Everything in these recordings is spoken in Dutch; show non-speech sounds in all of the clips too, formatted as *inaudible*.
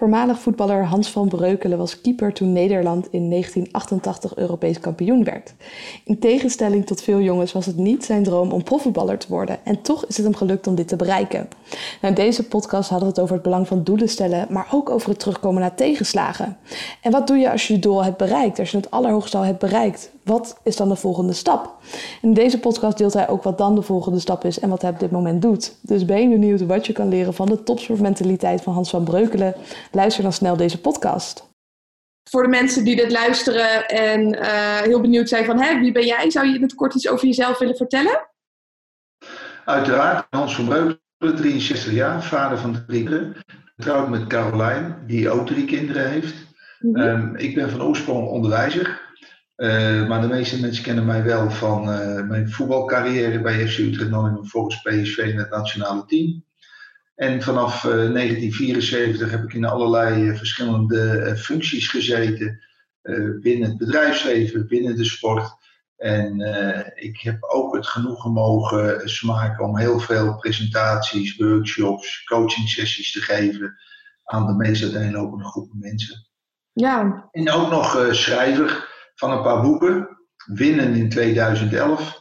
Voormalig voetballer Hans van Breukelen was keeper toen Nederland in 1988 Europees kampioen werd. In tegenstelling tot veel jongens was het niet zijn droom om profvoetballer te worden en toch is het hem gelukt om dit te bereiken. Nou, in deze podcast hadden we het over het belang van doelen stellen, maar ook over het terugkomen naar tegenslagen. En wat doe je als je je doel hebt bereikt, als je het allerhoogste al hebt bereikt? Wat is dan de volgende stap? In deze podcast deelt hij ook wat dan de volgende stap is en wat hij op dit moment doet. Dus ben je benieuwd wat je kan leren van de topsportmentaliteit van Hans van Breukelen? Luister dan snel deze podcast. Voor de mensen die dit luisteren en uh, heel benieuwd zijn van hè, wie ben jij? Zou je in het kort iets over jezelf willen vertellen? Uiteraard, Hans van Breukelen, 63 jaar, vader van drie kinderen. Getrouwd met Caroline, die ook drie kinderen heeft. Mm -hmm. um, ik ben van oorsprong onderwijzer. Uh, maar de meeste mensen kennen mij wel van uh, mijn voetbalcarrière bij FC Utrecht Nottingham volgens PSV in het nationale team. En vanaf uh, 1974 heb ik in allerlei verschillende functies gezeten. binnen het bedrijfsleven, binnen de sport. En ik heb ook het genoegen mogen smaken om heel veel presentaties, workshops, coaching sessies te geven aan de meest uiteenlopende groepen mensen. Ja. En ook nog schrijver van een paar boeken. Winnen in 2011.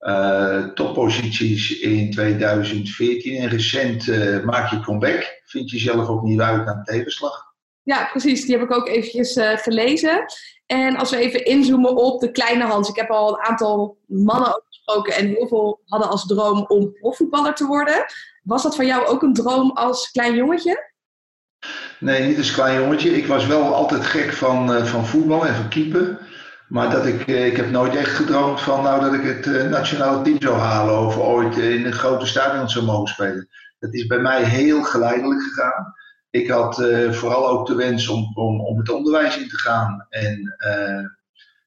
Uh, topposities in 2014. En recent uh, maak je comeback. Vind je zelf opnieuw uit aan tegenslag. Ja, precies. Die heb ik ook eventjes uh, gelezen. En als we even inzoomen op de kleine Hans. Ik heb al een aantal mannen gesproken. En heel veel hadden als droom om profvoetballer te worden. Was dat voor jou ook een droom als klein jongetje? Nee, niet als klein jongetje. Ik was wel altijd gek van, uh, van voetbal en van keeper. Maar dat ik, uh, ik heb nooit echt gedroomd van nou, dat ik het uh, nationale team zou halen of ooit in een grote stadion zou mogen spelen. Dat is bij mij heel geleidelijk gegaan. Ik had vooral ook de wens om, om, om het onderwijs in te gaan. En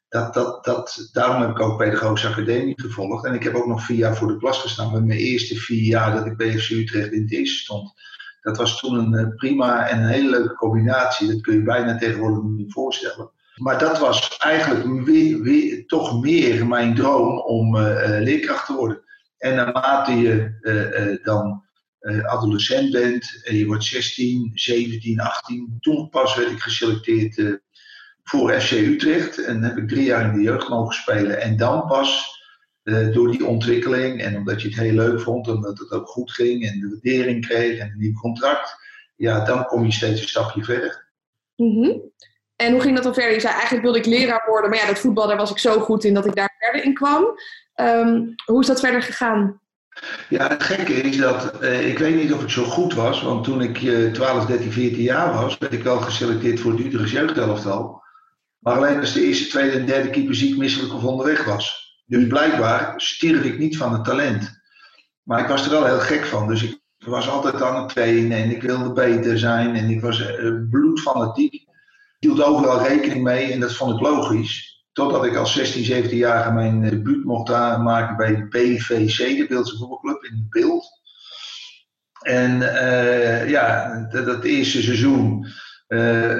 dat, dat, dat, daarom heb ik ook Pedagogische Academie gevolgd. En ik heb ook nog vier jaar voor de klas gestaan. Bij mijn eerste vier jaar dat ik bij FC Utrecht in het eerste stond. Dat was toen een prima en een hele leuke combinatie. Dat kun je bijna tegenwoordig niet voorstellen. Maar dat was eigenlijk weer, toch meer mijn droom om uh, leerkracht te worden. En naarmate je dan adolescent bent en je wordt 16, 17, 18. Toen pas werd ik geselecteerd voor FC Utrecht. En heb ik drie jaar in de jeugd mogen spelen. En dan pas door die ontwikkeling en omdat je het heel leuk vond, omdat het ook goed ging en de waardering kreeg en een nieuw contract, ja, dan kom je steeds een stapje verder. Mm -hmm. En hoe ging dat dan verder? Je zei eigenlijk wilde ik leraar worden, maar ja, dat voetbal, daar was ik zo goed in dat ik daar verder in kwam. Um, hoe is dat verder gegaan? Ja, het gekke is dat, uh, ik weet niet of ik zo goed was, want toen ik uh, 12, 13, 14 jaar was, werd ik wel geselecteerd voor het Utrechts jeugdelftal. Maar alleen als de eerste, tweede en derde keeper ziek, misselijk of onderweg was. Dus blijkbaar stierf ik niet van het talent. Maar ik was er wel heel gek van. Dus ik was altijd aan het trainen en ik wilde beter zijn. En ik was uh, bloedfanatiek. Ik hield overal rekening mee en dat vond ik logisch. Totdat ik als 16, 17-jarige mijn debuut mocht maken bij BVC, de Beeldse voetbalclub, in beeld. En uh, ja, dat, eerste seizoen,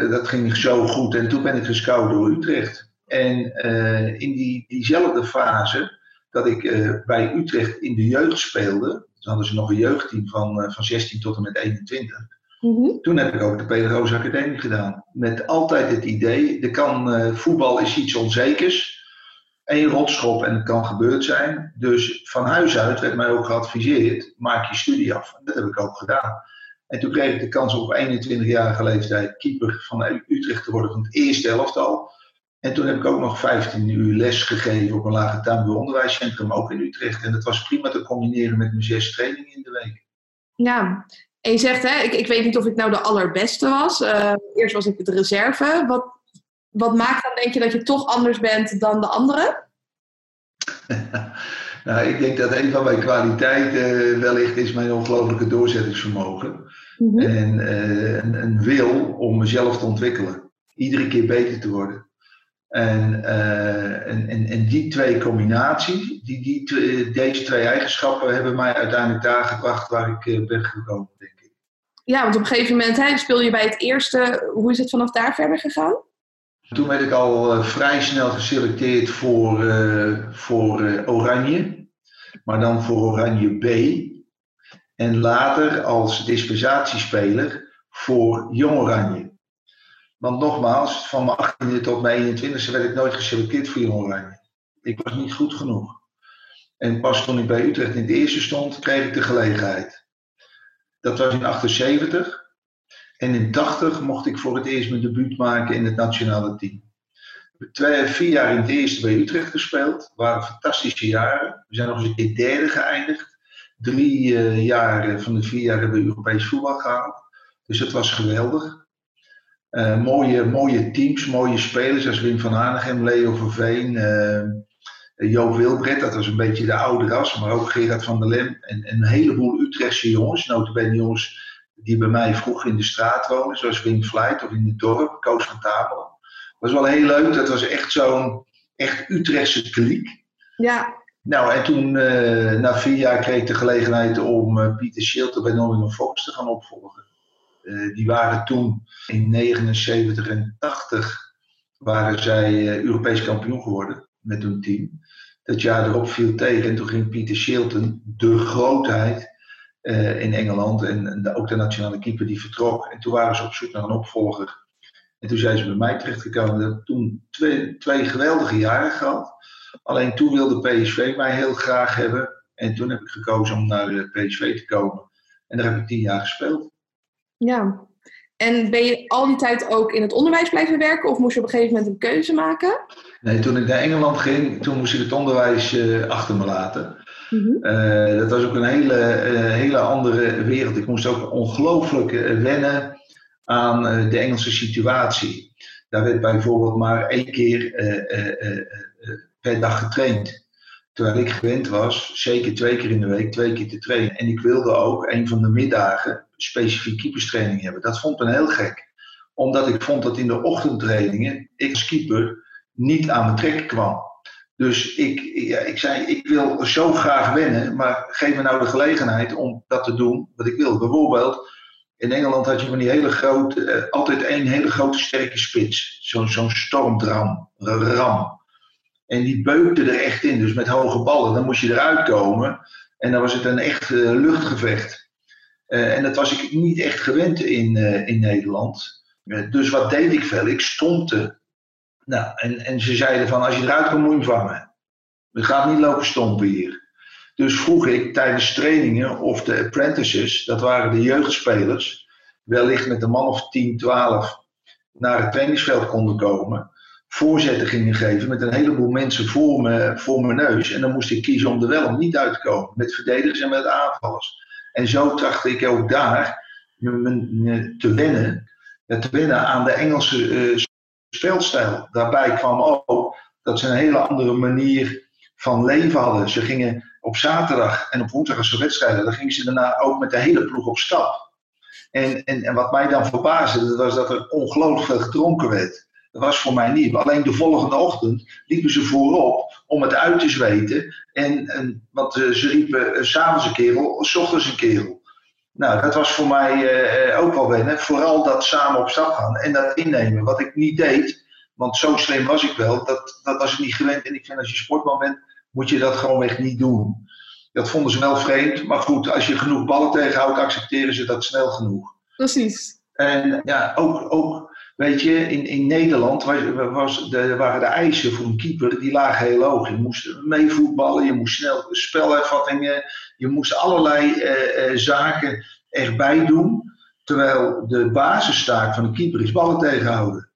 dat ging zo goed. En toen ben ik gescout door Utrecht. En uh, in die, diezelfde fase dat ik uh, bij Utrecht in de jeugd speelde, toen hadden ze nog een jeugdteam van, uh, van 16 tot en met 21. Mm-hmm. Toen heb ik ook de Pedagogische Academie gedaan. Met altijd het idee, er kan, voetbal is iets onzekers. Eén rotschop en het kan gebeurd zijn. Dus van huis uit werd mij ook geadviseerd, maak je studie af. En dat heb ik ook gedaan. En toen kreeg ik de kans op 21-jarige leeftijd keeper van Utrecht te worden van het eerste elftal. En toen heb ik ook nog 15 uur les gegeven op een lage tuinbouw onderwijscentrum, ook in Utrecht. En dat was prima te combineren met mijn zes trainingen in de week. Ja, en je zegt, hè, ik, ik weet niet of ik nou de allerbeste was. Uh, eerst was ik de reserve. Wat, wat maakt dan, denk je, dat je toch anders bent dan de anderen? *laughs* nou, ik denk dat een van mijn kwaliteiten uh, wellicht is mijn ongelooflijke doorzettingsvermogen. Mm-hmm. En uh, een, een wil om mezelf te ontwikkelen. Iedere keer beter te worden. En, uh, en, en, en, die twee combinaties, die, die, deze twee eigenschappen hebben mij uiteindelijk daar gebracht waar ik uh, ben gekomen, denk ik. Ja, want op een gegeven moment hè, speel je bij het eerste. Hoe is het vanaf daar verder gegaan? Toen werd ik al uh, vrij snel geselecteerd voor, voor Oranje, maar dan voor Oranje B. En later als dispensatiespeler voor Jong Oranje. Want nogmaals, van mijn 18e tot mijn 21e werd ik nooit geselecteerd voor Jong Oranje. Ik was niet goed genoeg. En pas toen ik bij Utrecht in het eerste stond, kreeg ik de gelegenheid. Dat was in 78. En in 80 mocht ik voor het eerst mijn debuut maken in het nationale team. Twee, vier jaar in het eerste bij Utrecht gespeeld. waren fantastische jaren. We zijn nog eens een keer derde geëindigd. Drie uh, jaar van de vier jaar hebben we Europees voetbal gehaald. Dus het was geweldig. Uh, mooie, mooie teams, mooie spelers als Wim van Hanegem, Leo Verveen, uh, Joop Wilbred, dat was een beetje de oude ras, maar ook Gerard van der Lem en, en een heleboel Utrechtse jongens, notabene jongens die bij mij vroeg in de straat wonen, zoals Wim Vlijt of in het dorp, Koos van Tabelen. Dat was wel heel leuk, dat was echt zo'n echt Utrechtse kliek. Ja. Nou, en toen, uh, na vier jaar, kreeg ik de gelegenheid om Pieter Schilter bij Nottingham Fox te gaan opvolgen. Uh, die waren toen in 79 en 80 waren zij uh, Europees kampioen geworden met hun team. Dat jaar erop viel tegen en toen ging Pieter Shilton, de grootheid uh, in Engeland en de, ook de nationale keeper, die vertrok. En toen waren ze op zoek naar een opvolger. En toen zijn ze bij mij terechtgekomen. Heb toen twee, twee geweldige jaren gehad. Alleen toen wilde PSV mij heel graag hebben. En toen heb ik gekozen om naar PSV te komen. En daar heb ik tien jaar gespeeld. Ja. En ben je al die tijd ook in het onderwijs blijven werken? Of moest je op een gegeven moment een keuze maken? Nee, toen ik naar Engeland ging, toen moest ik het onderwijs uh, achter me laten. Mm -hmm. uh, dat was ook een hele, uh, hele andere wereld. Ik moest ook ongelooflijk wennen aan de Engelse situatie. Daar werd bijvoorbeeld maar één keer per dag getraind. Terwijl ik gewend was, zeker twee keer in de week, twee keer te trainen. En ik wilde ook een van de middagen specifiek keeperstraining hebben. Dat vond ik heel gek. Omdat ik vond dat in de ochtendtrainingen ik als keeper niet aan mijn trek kwam. Dus ik, ja, ik zei, ik wil zo graag wennen, maar geef me nou de gelegenheid om dat te doen wat ik wil. Bijvoorbeeld, in Engeland had je van die hele grote, uh, altijd één hele grote sterke spits. Zo'n zo'n stormdram, ram. En die beukte er echt in, dus met hoge ballen. Dan moest je eruit komen en dan was het een echt uh, luchtgevecht. Uh, en dat was ik niet echt gewend in, uh, in Nederland. Uh, dus wat deed ik veel? Ik stompte. Nou, en, en ze zeiden van als je eruit komt moet je vangen. We gaan niet lopen stompen hier. Dus vroeg ik tijdens trainingen of de apprentices, dat waren de jeugdspelers, wellicht met een man of 10, 12 naar het trainingsveld konden komen. Voorzetten gingen geven met een heleboel mensen voor, me, voor mijn neus. En dan moest ik kiezen om er wel of niet uit te komen. Met verdedigers en met aanvallers. En zo trachtte ik ook daar te wennen, te wennen aan de Engelse uh, speelstijl. Daarbij kwam ook dat ze een hele andere manier van leven hadden. Ze gingen op zaterdag en op woensdag als ze wedstrijden, dan gingen ze daarna ook met de hele ploeg op stap. En, en, en wat mij dan verbaasde, was dat er ongelooflijk veel gedronken werd. Dat was voor mij niet. Alleen de volgende ochtend liepen ze voorop om het uit te zweten. En, en, want uh, ze riepen uh, s'avonds een kerel, s ochtends een kerel. Nou, dat was voor mij uh, ook wel wennen. Vooral dat samen op stap gaan en dat innemen. Wat ik niet deed, want zo slim was ik wel, dat, dat was ik niet gewend. En ik vind als je sportman bent, moet je dat gewoonweg niet doen. Dat vonden ze wel vreemd. Maar goed, als je genoeg ballen tegenhoudt, accepteren ze dat snel genoeg. Precies. En ja, ook, ook Weet je, in, in Nederland was, was de, waren de eisen voor een keeper, die lagen heel hoog. Je moest meevoetballen, je moest snel spelervattingen, je moest allerlei eh, eh, zaken erbij doen. Terwijl de basistaak van een keeper is ballen tegenhouden.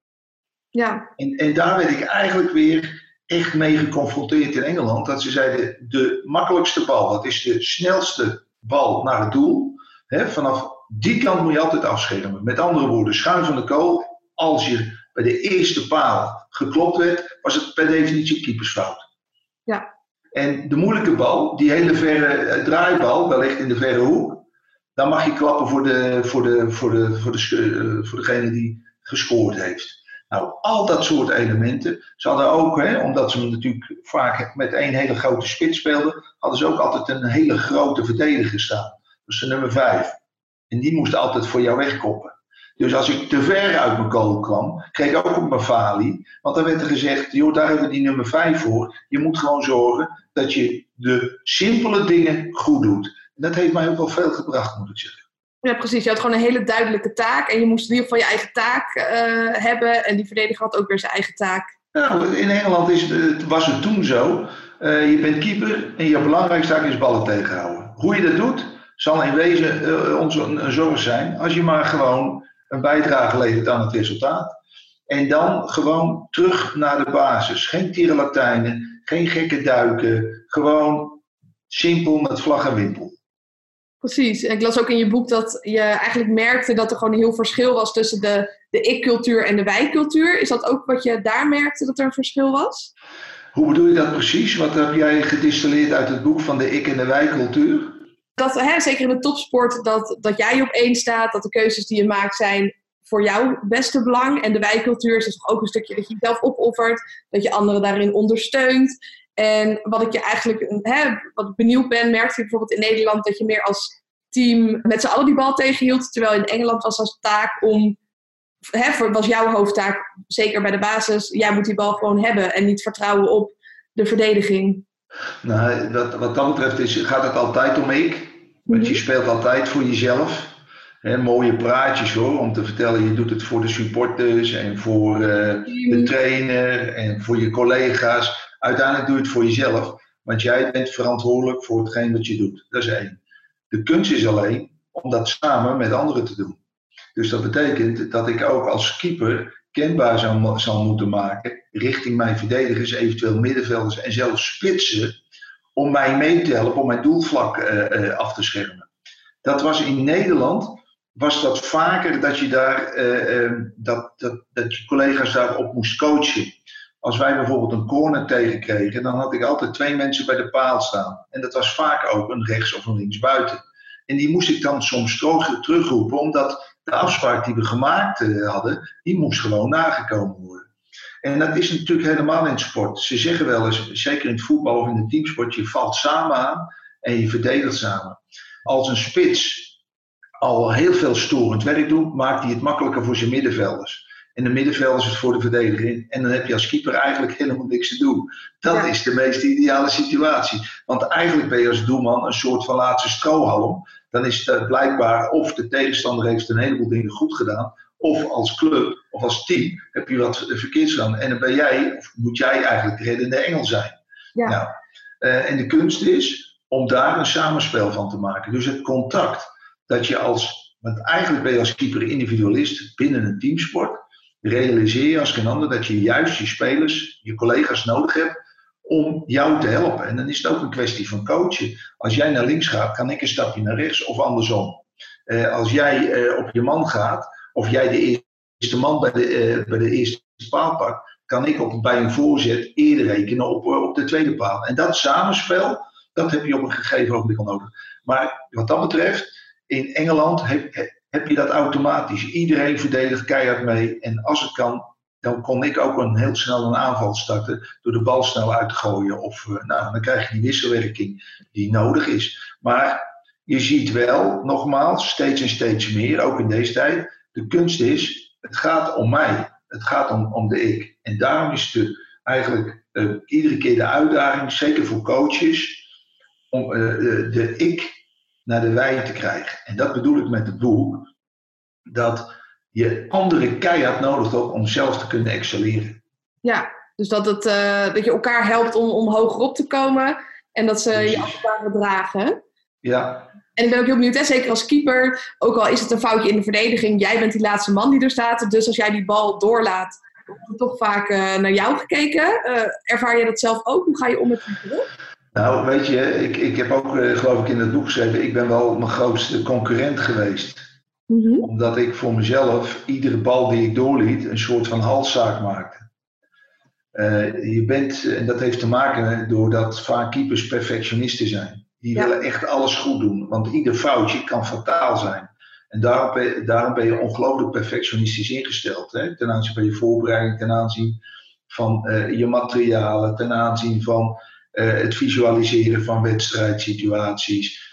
Ja. En, en daar werd ik eigenlijk weer echt mee geconfronteerd in Engeland. Dat ze zeiden, de makkelijkste bal, dat is de snelste bal naar het doel. Vanaf die kant moet je altijd afschermen. Met andere woorden, schuin van de kool als je bij de eerste paal geklopt werd, was het per definitie keepersfout. Ja. En de moeilijke bal, die hele verre draaibal, wellicht in de verre hoek, dan mag je klappen voor, de, voor, de, voor, de, voor, de, voor degene die gescoord heeft. Nou, al dat soort elementen. Ze hadden ook, hè, omdat ze natuurlijk vaak met één hele grote spits speelden, hadden ze ook altijd een hele grote verdediger staan. Dus de nummer 5. En die moest altijd voor jou wegkoppen. Dus als ik te ver uit mijn kool kwam, kreeg ik ook op mijn falie. Want dan werd er gezegd, joh, daar hebben we die nummer 5 voor. Je moet gewoon zorgen dat je de simpele dingen goed doet. En dat heeft mij ook wel veel gebracht, moet ik zeggen. Ja, precies. Je had gewoon een hele duidelijke taak. En je moest in ieder geval je eigen taak uh, hebben. En die verdediger had ook weer zijn eigen taak. Nou, in Engeland is het, was het toen zo. Uh, je bent keeper en je belangrijkste taak is ballen tegenhouden. Hoe je dat doet, zal in wezen uh, ons een, een zorg zijn. Als je maar gewoon een bijdrage levert aan het resultaat. En dan gewoon terug naar de basis. Geen tierenlatijnen, geen gekke duiken. Gewoon simpel met vlag en wimpel. Precies. En ik las ook in je boek dat je eigenlijk merkte dat er gewoon een heel verschil was tussen de, de ik-cultuur en de wij-cultuur. Is dat ook wat je daar merkte dat er een verschil was? Hoe bedoel je dat precies? Wat heb jij gedistilleerd uit het boek van de ik- en de wij-cultuur? Dat, hè, zeker in de topsport, dat, dat jij op één staat, dat de keuzes die je maakt zijn voor jouw beste belang. En de wij-cultuur is ook een stukje dat je jezelf opoffert, dat je anderen daarin ondersteunt. En wat ik je eigenlijk hè, wat benieuwd ben, merkte je bijvoorbeeld in Nederland dat je meer als team met z'n allen die bal tegenhield. Terwijl in Engeland was als taak om, hè, was jouw hoofdtaak, zeker bij de basis, jij moet die bal gewoon hebben en niet vertrouwen op de verdediging. Nou, wat, wat dat betreft is, gaat het altijd om ik. Want je mhm. speelt altijd voor jezelf. He, mooie praatjes hoor, om te vertellen, je doet het voor de supporters en voor uh, de trainer en voor je collega's. Uiteindelijk doe je het voor jezelf, want jij bent verantwoordelijk voor hetgeen wat je doet. Dat is één. De kunst is alleen om dat samen met anderen te doen. Dus dat betekent dat ik ook als keeper kenbaar zou, zal moeten maken richting mijn verdedigers, eventueel middenvelders en zelfs spitsen, om mij mee te helpen om mijn doelvlak uh, uh, af te schermen. Dat was in Nederland, was dat vaker dat je daar, uh, dat, dat, dat je collega's daarop moest coachen als wij bijvoorbeeld een corner tegenkregen, dan had ik altijd twee mensen bij de paal staan. En dat was vaak ook een rechts of een linksbuiten. En die moest ik dan soms terugroepen, omdat de afspraak die we gemaakt eh, hadden, die moest gewoon nagekomen worden. En dat is natuurlijk helemaal in sport. Ze zeggen wel eens, zeker in het voetbal of in de teamsport, je valt samen aan en je verdedigt samen. Als een spits al heel veel storend werk doet, maakt hij het makkelijker voor zijn middenvelders. En de middenveld is het voor de verdediging. En dan heb je als keeper eigenlijk helemaal niks te doen. Dat is de meest ideale situatie. Want eigenlijk ben je als doelman een soort van laatste strohalm. Dan is het blijkbaar of de tegenstander heeft een heleboel dingen goed gedaan. Of als club of als team heb je wat verkeerds gedaan. En dan ben jij, of moet jij eigenlijk de reddende engel zijn. Ja. Nou, uh, en de kunst is om daar een samenspel van te maken. Dus het contact dat je als, want eigenlijk ben je als keeper individualist binnen een teamsport realiseer je als geen ander dat je juist je spelers, je collega's nodig hebt om jou te helpen. En dan is het ook een kwestie van coachen. Als jij naar links gaat, kan ik een stapje naar rechts of andersom. Uh, als jij uh, op je man gaat, of jij de eerste man bij de, uh, bij de eerste paal pakt, kan ik op, bij een voorzet eerder rekenen op, op de tweede paal. En dat samenspel, dat heb je op een gegeven moment al nodig. Maar wat dat betreft, in Engeland heb, heb je dat automatisch. Iedereen verdedigt keihard mee. En als het kan, dan kon ik ook een heel snel een aanval starten door de bal snel uit te gooien. Of uh, nou, dan krijg je die wisselwerking die nodig is. Maar je ziet wel, nogmaals, steeds en steeds meer, ook in deze tijd. De kunst is, het gaat om mij. Het gaat om, om de ik. En daarom is het eigenlijk uh, iedere keer de uitdaging, zeker voor coaches, om uh, de, de ik naar de wij te krijgen. En dat bedoel ik met het boek, dat je andere keihard nodig hebt om zelf te kunnen excelleren. Ja, dus dat, het, uh, dat je elkaar helpt om, om hoger op te komen en dat ze Precies. je elkaar dragen. Ja. En ik ben ook heel benieuwd, hè, zeker als keeper, ook al is het een foutje in de verdediging, jij bent die laatste man die er staat, dus als jij die bal doorlaat, wordt er toch vaak uh, naar jou gekeken. Uh, ervaar je dat zelf ook? Hoe ga je om met die druk? Nou, weet je, ik, ik heb ook, geloof ik, in het boek geschreven, ik ben wel mijn grootste concurrent geweest. Mm -hmm. Omdat ik voor mezelf iedere bal die ik doorliet een soort van halszaak maakte. Uh, je bent, en dat heeft te maken doordat vaak keepers perfectionisten zijn. Die ja. willen echt alles goed doen, want ieder foutje kan fataal zijn. En daarom ben, daarom ben je ongelooflijk perfectionistisch ingesteld. Hè? Ten aanzien van je voorbereiding, ten aanzien van uh, je materialen, ten aanzien van uh, het visualiseren van wedstrijdsituaties,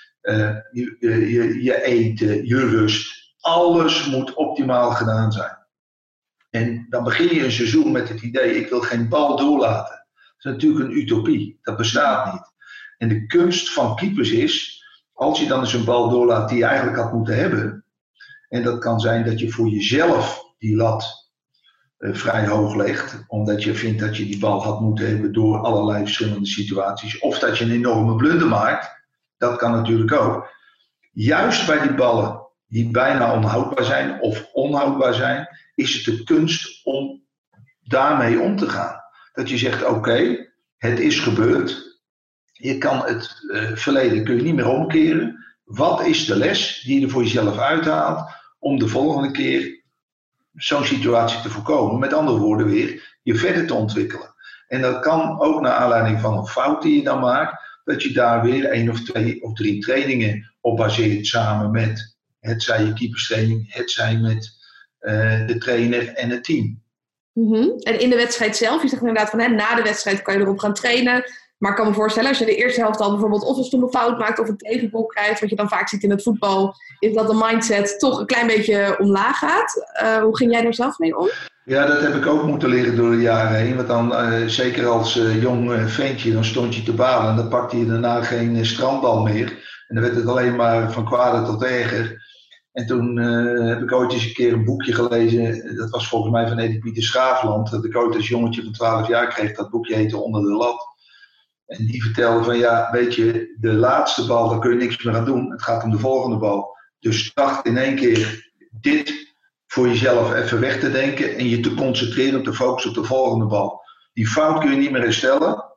je, je, je, eten, je rust. Alles moet optimaal gedaan zijn. En dan begin je een seizoen met het idee: ik wil geen bal doorlaten. Dat is natuurlijk een utopie. Dat bestaat niet. En de kunst van keepers is, als je dan eens een bal doorlaat die je eigenlijk had moeten hebben, En dat kan zijn dat je voor jezelf die lat eh, vrij hoog legt, omdat je vindt dat je die bal had moeten hebben door allerlei verschillende situaties. Of dat je een enorme blunder maakt. Dat kan natuurlijk ook. Juist bij die ballen die bijna onhoudbaar zijn of onhoudbaar zijn, is het de kunst om daarmee om te gaan. Dat je zegt: oké, het is gebeurd. Je kan het uh, verleden kun je niet meer omkeren. Wat is de les die je er voor jezelf uithaalt om de volgende keer zo'n situatie te voorkomen? Met andere woorden weer, je verder te ontwikkelen. En dat kan ook naar aanleiding van een fout die je dan maakt, dat je daar weer één of twee of drie trainingen op baseert samen met het zij je keeperstraining, het zij met uh, de trainer en het team. Mm -hmm. En in de wedstrijd zelf, je zegt inderdaad van hè, na de wedstrijd kan je erop gaan trainen. Maar ik kan me voorstellen, als je de eerste helft al bijvoorbeeld of een stomme fout maakt of een tegenbal krijgt, wat je dan vaak ziet in het voetbal, is dat de mindset toch een klein beetje omlaag gaat. Uh, hoe ging jij daar zelf mee om? Ja, dat heb ik ook moeten leren door de jaren heen. Want dan, uh, zeker als uh, jong ventje, dan stond je te balen en dan pakte je daarna geen strandbal meer. En dan werd het alleen maar van kwade tot erger. En toen uh, heb ik ooit eens een keer een boekje gelezen. Dat was volgens mij van Edith Pieter Schaafland. Dat ik ooit als jongetje van 12 jaar kreeg. Dat boekje heette Onder de Lat. En die vertelde van ja, weet je, de laatste bal, daar kun je niks meer aan doen. Het gaat om de volgende bal. Dus start in één keer dit voor jezelf even weg te denken. En je te concentreren op de focus op de volgende bal. Die fout kun je niet meer herstellen.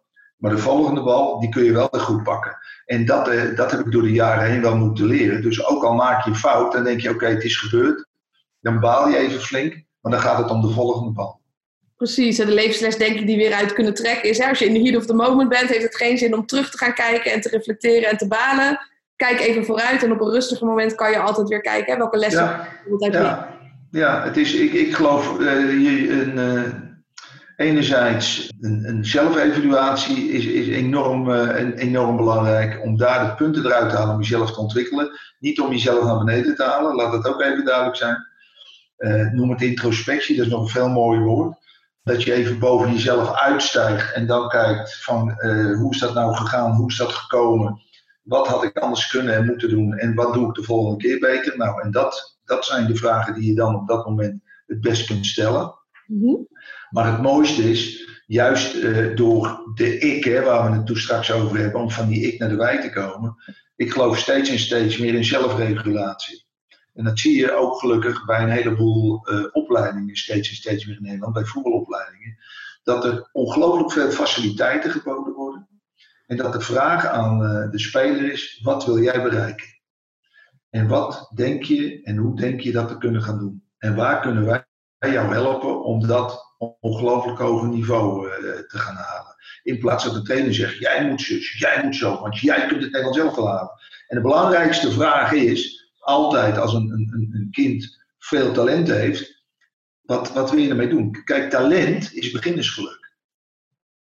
Maar de volgende bal, die kun je wel weer goed pakken. En dat, eh, dat heb ik door de jaren heen wel moeten leren. Dus ook al maak je fout, dan denk je, oké, het is gebeurd. Dan baal je even flink, maar dan gaat het om de volgende bal. Precies, en de levensles denk ik die weer uit kunnen trekken is, hè, als je in de heat of the moment bent, heeft het geen zin om terug te gaan kijken en te reflecteren en te balen. Kijk even vooruit en op een rustiger moment kan je altijd weer kijken hè, welke lessen ja, uit ja, ja, het is, ik, ik geloof, uh, je, een, uh, enerzijds een, een zelfevaluatie is, is enorm, uh, enorm belangrijk om daar de punten eruit te halen om jezelf te ontwikkelen. Niet om jezelf naar beneden te halen, laat dat ook even duidelijk zijn. noem het introspectie, dat is nog een veel mooier woord dat je even boven jezelf uitstijgt en dan kijkt van uh, hoe is dat nou gegaan, hoe is dat gekomen, wat had ik anders kunnen en moeten doen en wat doe ik de volgende keer beter. Nou, en dat, dat zijn de vragen die je dan op dat moment het best kunt stellen. Mm-hmm. Maar het mooiste is, juist uh, door de ik, hè, waar we het toen straks over hebben, om van die ik naar de wij te komen, ik geloof steeds en steeds meer in zelfregulatie. En dat zie je ook gelukkig bij een heleboel uh, opleidingen, steeds en steeds meer in Nederland, bij voetbalopleidingen. Dat er ongelooflijk veel faciliteiten geboden worden. En dat de vraag aan uh, de speler is: wat wil jij bereiken? En wat denk je en hoe denk je dat te kunnen gaan doen? En waar kunnen wij jou helpen om dat ongelooflijk hoge niveau uh, te gaan halen? In plaats dat de trainer zegt: jij moet zus, jij moet zo, want jij kunt het Nederland zelf halen. En de belangrijkste vraag is altijd als een, een, een kind veel talent heeft, wat, wat wil je ermee doen? Kijk, talent is beginnersgeluk.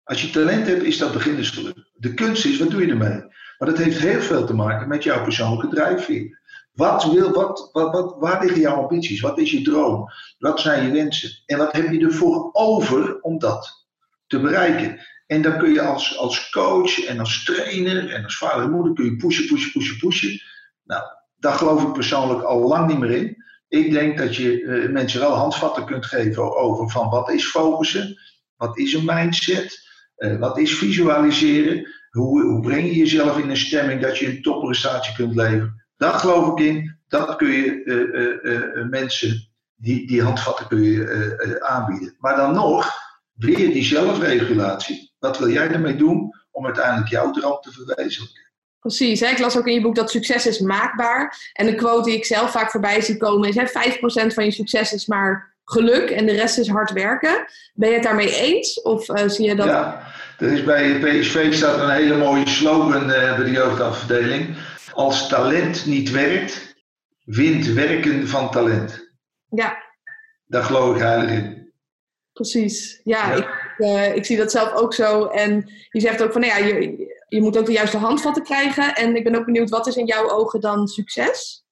Als je talent hebt, is dat beginnersgeluk. De kunst is, wat doe je ermee? Maar dat heeft heel veel te maken met jouw persoonlijke drijfveer. Wat wil, wat, wat, wat, waar liggen jouw ambities? Wat is je droom? Wat zijn je wensen? En wat heb je ervoor over om dat te bereiken? En dan kun je als, als coach en als trainer en als vader en moeder kun je pushen, pushen, pushen, pushen. Nou, daar geloof ik persoonlijk al lang niet meer in. Ik denk dat je uh, mensen wel handvatten kunt geven over van wat is focussen, wat is een mindset, uh, wat is visualiseren, hoe, hoe, breng je jezelf in een stemming dat je een topprestatie kunt leveren. Daar geloof ik in, dat kun je uh, mensen, die, die handvatten kun je aanbieden. Maar dan nog, weer die zelfregulatie. Wat wil jij ermee doen om uiteindelijk jouw droom te verwezenlijken? Precies, hè? ik las ook in je boek dat succes is maakbaar. En de quote die ik zelf vaak voorbij zie komen is: hè, 5% van je succes is maar geluk en de rest is hard werken. Ben je het daarmee eens? Of uh, zie je dat? Ja, er is bij PSV staat een hele mooie slogan uh, bij de jeugdafdeling. Als talent niet werkt, wint werken van talent. Ja. Daar geloof ik heilig in. Precies, ja, ja. Ik, uh, ik zie dat zelf ook zo. En je zegt ook van, nou ja, je, je moet ook de juiste handvatten krijgen. En ik ben ook benieuwd, wat is in jouw ogen dan succes?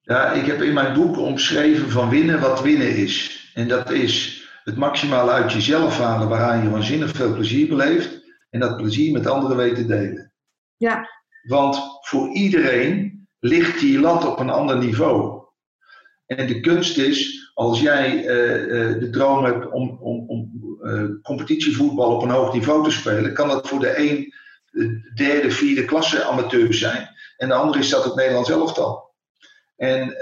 Ja, ik heb in mijn boek omschreven van winnen wat winnen is. En dat is het maximaal uit jezelf halen waaraan je waanzinnig veel plezier beleeft. En dat plezier met anderen weten delen. Ja. Want voor iedereen ligt die lat op een ander niveau. En de kunst is, als jij de droom hebt om, om, om competitievoetbal op een hoog niveau te spelen, kan dat voor de een de derde, vierde klasse amateur zijn. En de andere is dat het Nederlands elftal. En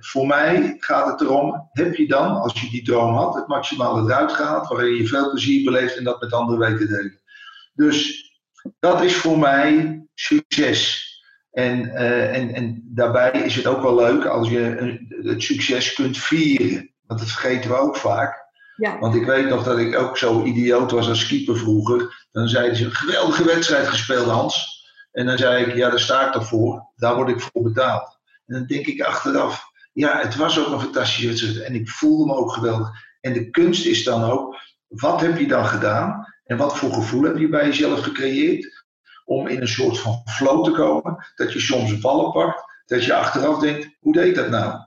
voor mij gaat het erom, heb je dan, als je die droom had, het maximale eruit gehaald, waarin je veel plezier beleeft en dat met anderen weet te delen. Dus dat is voor mij succes. En, uh, en, en daarbij is het ook wel leuk als je het succes kunt vieren. Want dat vergeten we ook vaak. Ja. Want ik weet nog dat ik ook zo idioot was als keeper vroeger. Dan zeiden ze, een geweldige wedstrijd gespeeld Hans. En dan zei ik, ja daar sta ik toch voor. Daar word ik voor betaald. En dan denk ik achteraf, ja, het was ook een fantastische wedstrijd en ik voelde me ook geweldig. En de kunst is dan ook, wat heb je dan gedaan en wat voor gevoel heb je bij jezelf gecreëerd om in een soort van flow te komen, dat je soms ballen pakt, dat je achteraf denkt, hoe deed dat nou?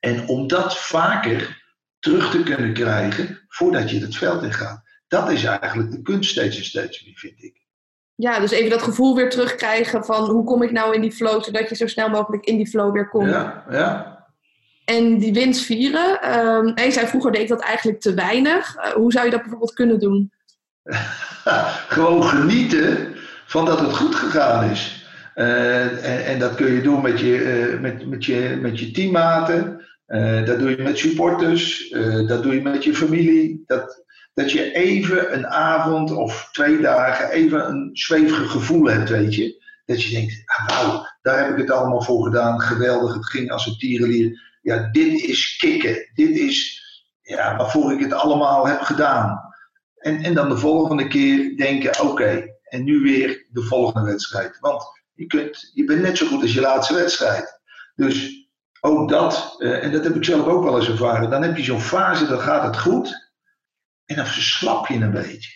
En om dat vaker terug te kunnen krijgen voordat je het veld in gaat. Dat is eigenlijk de kunst steeds en steeds meer, vind ik ja, dus even dat gevoel weer terugkrijgen van hoe kom ik nou in die flow, zodat je zo snel mogelijk in die flow weer komt. Ja, ja. En die winst vieren. Um, en zei vroeger deed ik dat eigenlijk te weinig. Uh, hoe zou je dat bijvoorbeeld kunnen doen? *laughs* Gewoon genieten van dat het goed gegaan is. Uh, en, en, dat kun je doen met je, uh, met, met je, met je teammaten. dat doe je met supporters. dat doe je met je familie. Dat, dat je even een avond of twee dagen even een zwevig gevoel hebt, weet je. Dat je denkt, ah, wauw, daar heb ik het allemaal voor gedaan, geweldig, het ging als een tierenlier. Ja, dit is kicken, dit is ja, waarvoor ik het allemaal heb gedaan. En, en dan de volgende keer denken, oké, en nu weer de volgende wedstrijd. Want je, kunt, je bent net zo goed als je laatste wedstrijd. Dus ook dat, eh, en dat heb ik zelf ook wel eens ervaren, dan heb je zo'n fase, dan gaat het goed. En dan verslap je een beetje.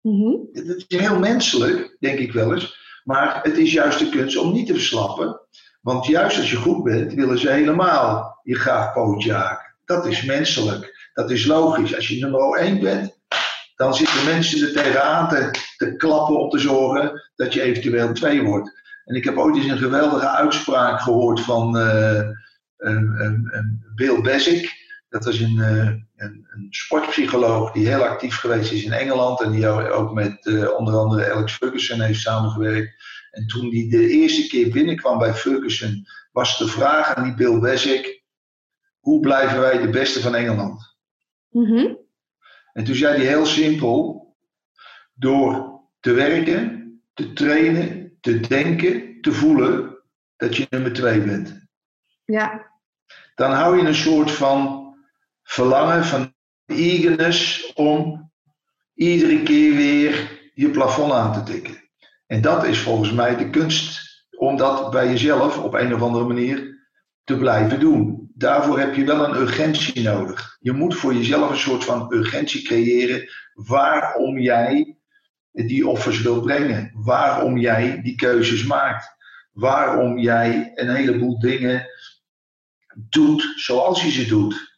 Mm Dat is heel menselijk, denk ik wel eens. Maar het is juist de kunst om niet te verslappen. Want juist als je goed bent, willen ze helemaal je graag pootje haken. Dat is menselijk. Dat is logisch. Als je nummer 1 bent, dan zitten mensen er tegenaan te, te klappen om te zorgen dat je eventueel 2 wordt. En ik heb ooit eens een geweldige uitspraak gehoord van uh, Bill Basic. Dat was een, eh, een, een, sportpsycholoog die heel actief geweest is in Engeland en die ook met uh, onder andere Alex Ferguson heeft samengewerkt. En toen hij de eerste keer binnenkwam bij Ferguson, was de vraag aan die Bill Basic: hoe blijven wij de beste van Engeland? Mm En toen zei hij heel simpel: door te werken, te trainen, te denken, te voelen dat je nummer twee bent. Ja. Dan hou je een soort van verlangen, van eagerness om iedere keer weer je plafond aan te tikken. En dat is volgens mij de kunst om dat bij jezelf op een of andere manier te blijven doen. Daarvoor heb je wel een urgentie nodig. Je moet voor jezelf een soort van urgentie creëren waarom jij die offers wilt brengen. Waarom jij die keuzes maakt. Waarom jij een heleboel dingen doet zoals je ze doet.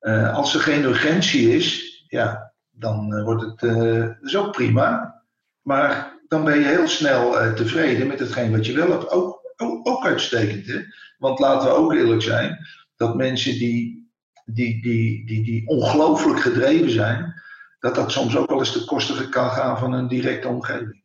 Uh, als er geen urgentie is, ja, dan uh, wordt het uh, ook prima. Maar dan ben je heel snel tevreden met hetgeen wat je wel. Ook, ook, ook, uitstekend, hè? Want laten we ook eerlijk zijn, dat mensen die, die, die, die, die ongelooflijk gedreven zijn, dat dat soms ook wel eens te kosten kan gaan van een directe omgeving.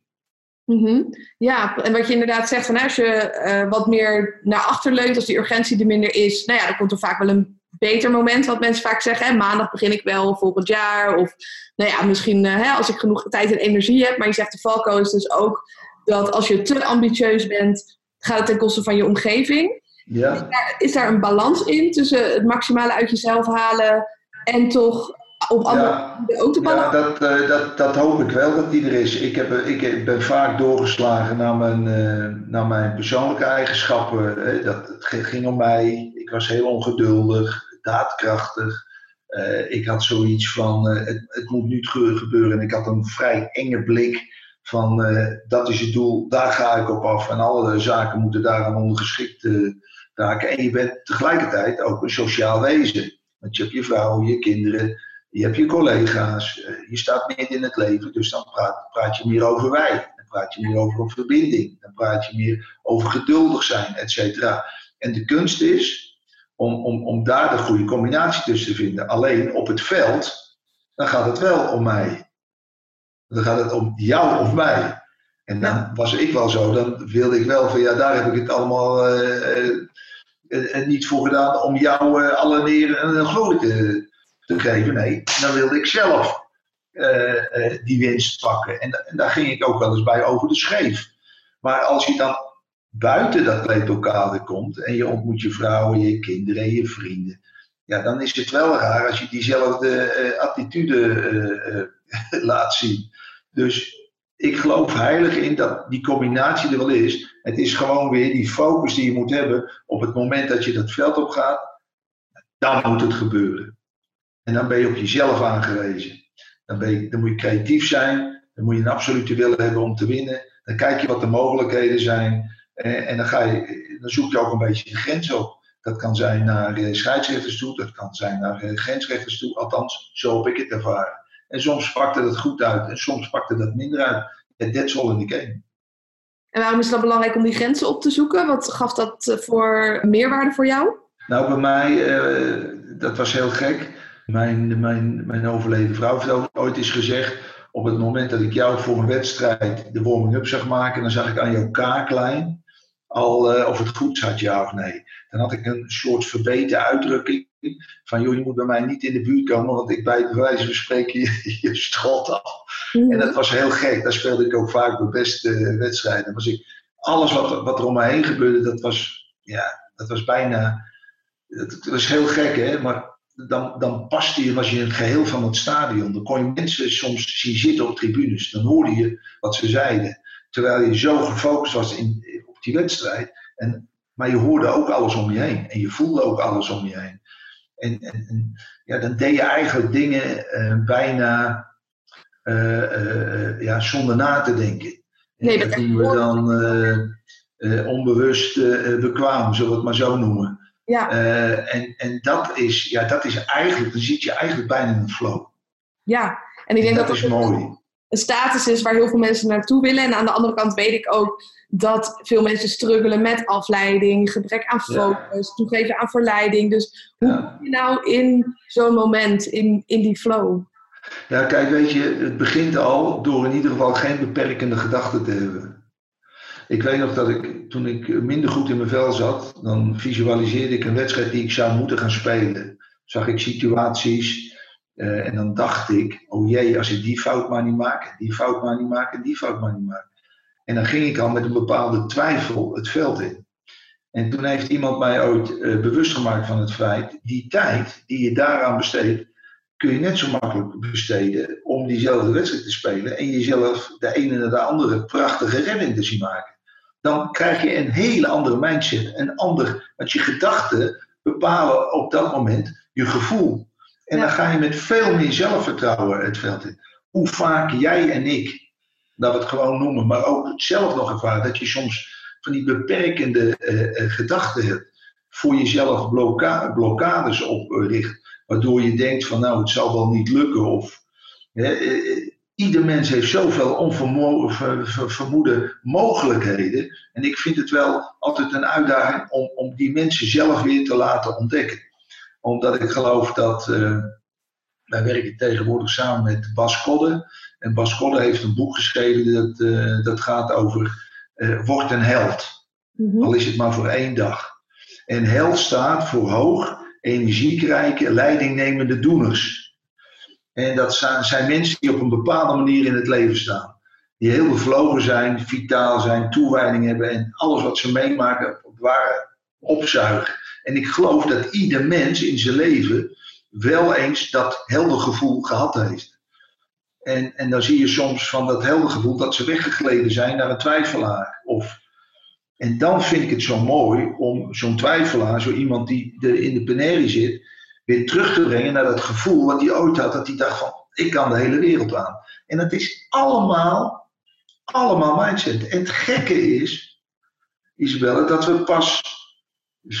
Mm. Ja, en wat je inderdaad zegt, van als je wat meer naar achter leunt, als die urgentie er minder is, nou ja, dan komt er vaak wel een beter moment, wat mensen vaak zeggen. Hè, maandag begin ik wel volgend jaar. Of nou ja, misschien uh, hè, als ik genoeg tijd en energie heb. Maar je zegt de valko is dus ook dat als je te ambitieus bent, gaat het ten koste van je omgeving. Ja. Is, daar, is daar een balans in tussen het maximale uit jezelf halen en toch op andere ja, ook te Ja, dat, uh, dat, dat hoop ik wel dat die er is. Ik, heb, ik ben vaak doorgeslagen naar mijn, uh, naar mijn persoonlijke eigenschappen. Dat, het ging om mij. Ik was heel ongeduldig daadkrachtig. Uh, ik had zoiets van, uh, het, het, moet nu gebeuren. En ik had een vrij enge blik van, uh, dat is het doel, daar ga ik op af. En alle zaken moeten daaraan ondergeschikt En je bent tegelijkertijd ook een sociaal wezen. Want je hebt je vrouw, je kinderen, je hebt je collega's. je staat midden in het leven, dus dan praat, praat je meer over wij. Dan praat je meer over een verbinding. Dan praat je meer over geduldig zijn, et cetera. En de kunst is om, om, om daar de goede combinatie tussen te vinden. Alleen op het veld, dan gaat het wel om mij. Dan gaat het om jou of mij. En dan was ik wel zo, dan wilde ik wel van ja, daar heb ik het allemaal uh, uh, niet voor gedaan om jou uh, alle neer een glorie te, te geven. Nee, dan wilde ik zelf die winst pakken. En, en, daar ging ik ook wel eens bij over de scheef. Maar als je dan buiten dat kleedlokaal komt en je ontmoet je vrouwen, je kinderen en je vrienden. Ja, dan is het wel raar als je diezelfde attitude *laughs* laat zien. Dus ik geloof heilig in dat die combinatie er wel is. Het is gewoon weer die focus die je moet hebben op het moment dat je dat veld op gaat. Dan moet het gebeuren. En dan ben je op jezelf aangewezen. Dan, ben je, dan moet je creatief zijn. Dan moet je een absolute willen hebben om te winnen. Dan kijk je wat de mogelijkheden zijn. En, en dan, ga je, dan zoek je ook een beetje de grens op. Dat kan zijn naar eh, scheidsrechters toe. Dat kan zijn naar eh, grensrechters toe. Althans, zo heb ik het ervaren. En soms pakte dat goed uit en soms pakte dat minder uit. En that's all in the game. En waarom is het dan belangrijk om die grenzen op te zoeken? Wat gaf dat eh, voor meerwaarde voor jou? Nou, bij mij, uh, dat was heel gek. Mijn, mijn, mijn overleden vrouw heeft ooit eens gezegd: op het moment dat ik jou voor een wedstrijd de warming-up zag maken, dan zag ik aan jouw kaaklijn al uh, of het goed zat, ja of nee. Dan had ik een soort verbeterde uitdrukking van joh, je moet bij mij niet in de buurt komen, want ik bij de wijze van spreken je, je strot af. Mhm. En dat was heel gek. Daar speelde ik ook vaak mijn beste wedstrijden. Was ik, alles wat, wat er om me heen gebeurde, dat was, ja, dat was bijna. Het was heel gek, hè? Maar dan, dan paste je, was je een geheel van het stadion. Dan kon je mensen soms zien zitten op tribunes. Dan hoorde je wat ze zeiden. Terwijl je zo gefocust was in, die wedstrijd. En, maar je hoorde ook alles om je heen. En je voelde ook alles om je heen. En, en, en ja, dan deed je eigenlijk dingen uh, bijna uh, ja, zonder na te denken. Nee, dat, noemen we dan onbewust bekwaam, zullen we het maar zo noemen. Ja. en en dat, is, ja, dat is eigenlijk, dan zit je eigenlijk bijna in een flow. Ja, en ik denk dat, dat is mooi. Een status is waar heel veel mensen naartoe willen. En aan de andere kant weet ik ook dat veel mensen struggelen met afleiding, gebrek aan focus, toegeven aan verleiding. Dus hoe ja. je nou in zo'n moment, in, in die flow? Ja, kijk, weet je, het begint al door in ieder geval geen beperkende gedachten te hebben. Ik weet nog dat ik, toen ik minder goed in mijn vel zat, dan visualiseerde ik een wedstrijd die ik zou moeten gaan spelen. Zag ik situaties uh, en dan dacht ik, oh jee, als ik die fout maar niet maak, die fout maar niet maak, die fout maar niet maak. En dan ging ik al met een bepaalde twijfel het veld in. En toen heeft iemand mij ooit uh, bewust gemaakt van het feit, die tijd die je daaraan besteedt, kun je net zo makkelijk besteden om diezelfde wedstrijd te spelen en jezelf de ene na de andere prachtige redding te zien maken. Dan krijg je een hele andere mindset, een ander, want je gedachten bepalen op dat moment je gevoel. En dan ga je met veel meer zelfvertrouwen het veld in. Hoe vaak jij en ik dat we het gewoon noemen, maar ook zelf nog ervaren dat je soms van die beperkende uh, gedachten hebt, voor jezelf blokka blokkades opricht, waardoor je denkt van nou het zal wel niet lukken of uh, ieder mens heeft zoveel onvermoede mogelijkheden en ik vind het wel altijd een uitdaging om, om die mensen zelf weer te laten ontdekken. Omdat ik geloof dat, wij werken tegenwoordig samen met Bas Kodde, en Bas Kolle heeft een boek geschreven dat, uh, dat gaat over uh, word een held. Mm Al is het maar voor één dag. En held staat voor hoog, energiekrijke, leidingnemende doeners. En dat zijn mensen die op een bepaalde manier in het leven staan. Die heel bevlogen zijn, vitaal zijn, toewijding hebben en alles wat ze meemaken waar opzuigen. En ik geloof dat ieder mens in zijn leven wel eens dat helder gevoel gehad heeft. En, en dan zie je soms van dat helder gevoel dat ze weggegleden zijn naar een twijfelaar. Of, en dan vind ik het zo mooi om zo'n twijfelaar, zo iemand die de, in de penerie zit, weer terug te brengen naar dat gevoel wat hij ooit had. Dat hij dacht van, ik kan de hele wereld aan. En dat is allemaal, allemaal mindset. En het gekke is, Isabelle, dat we pas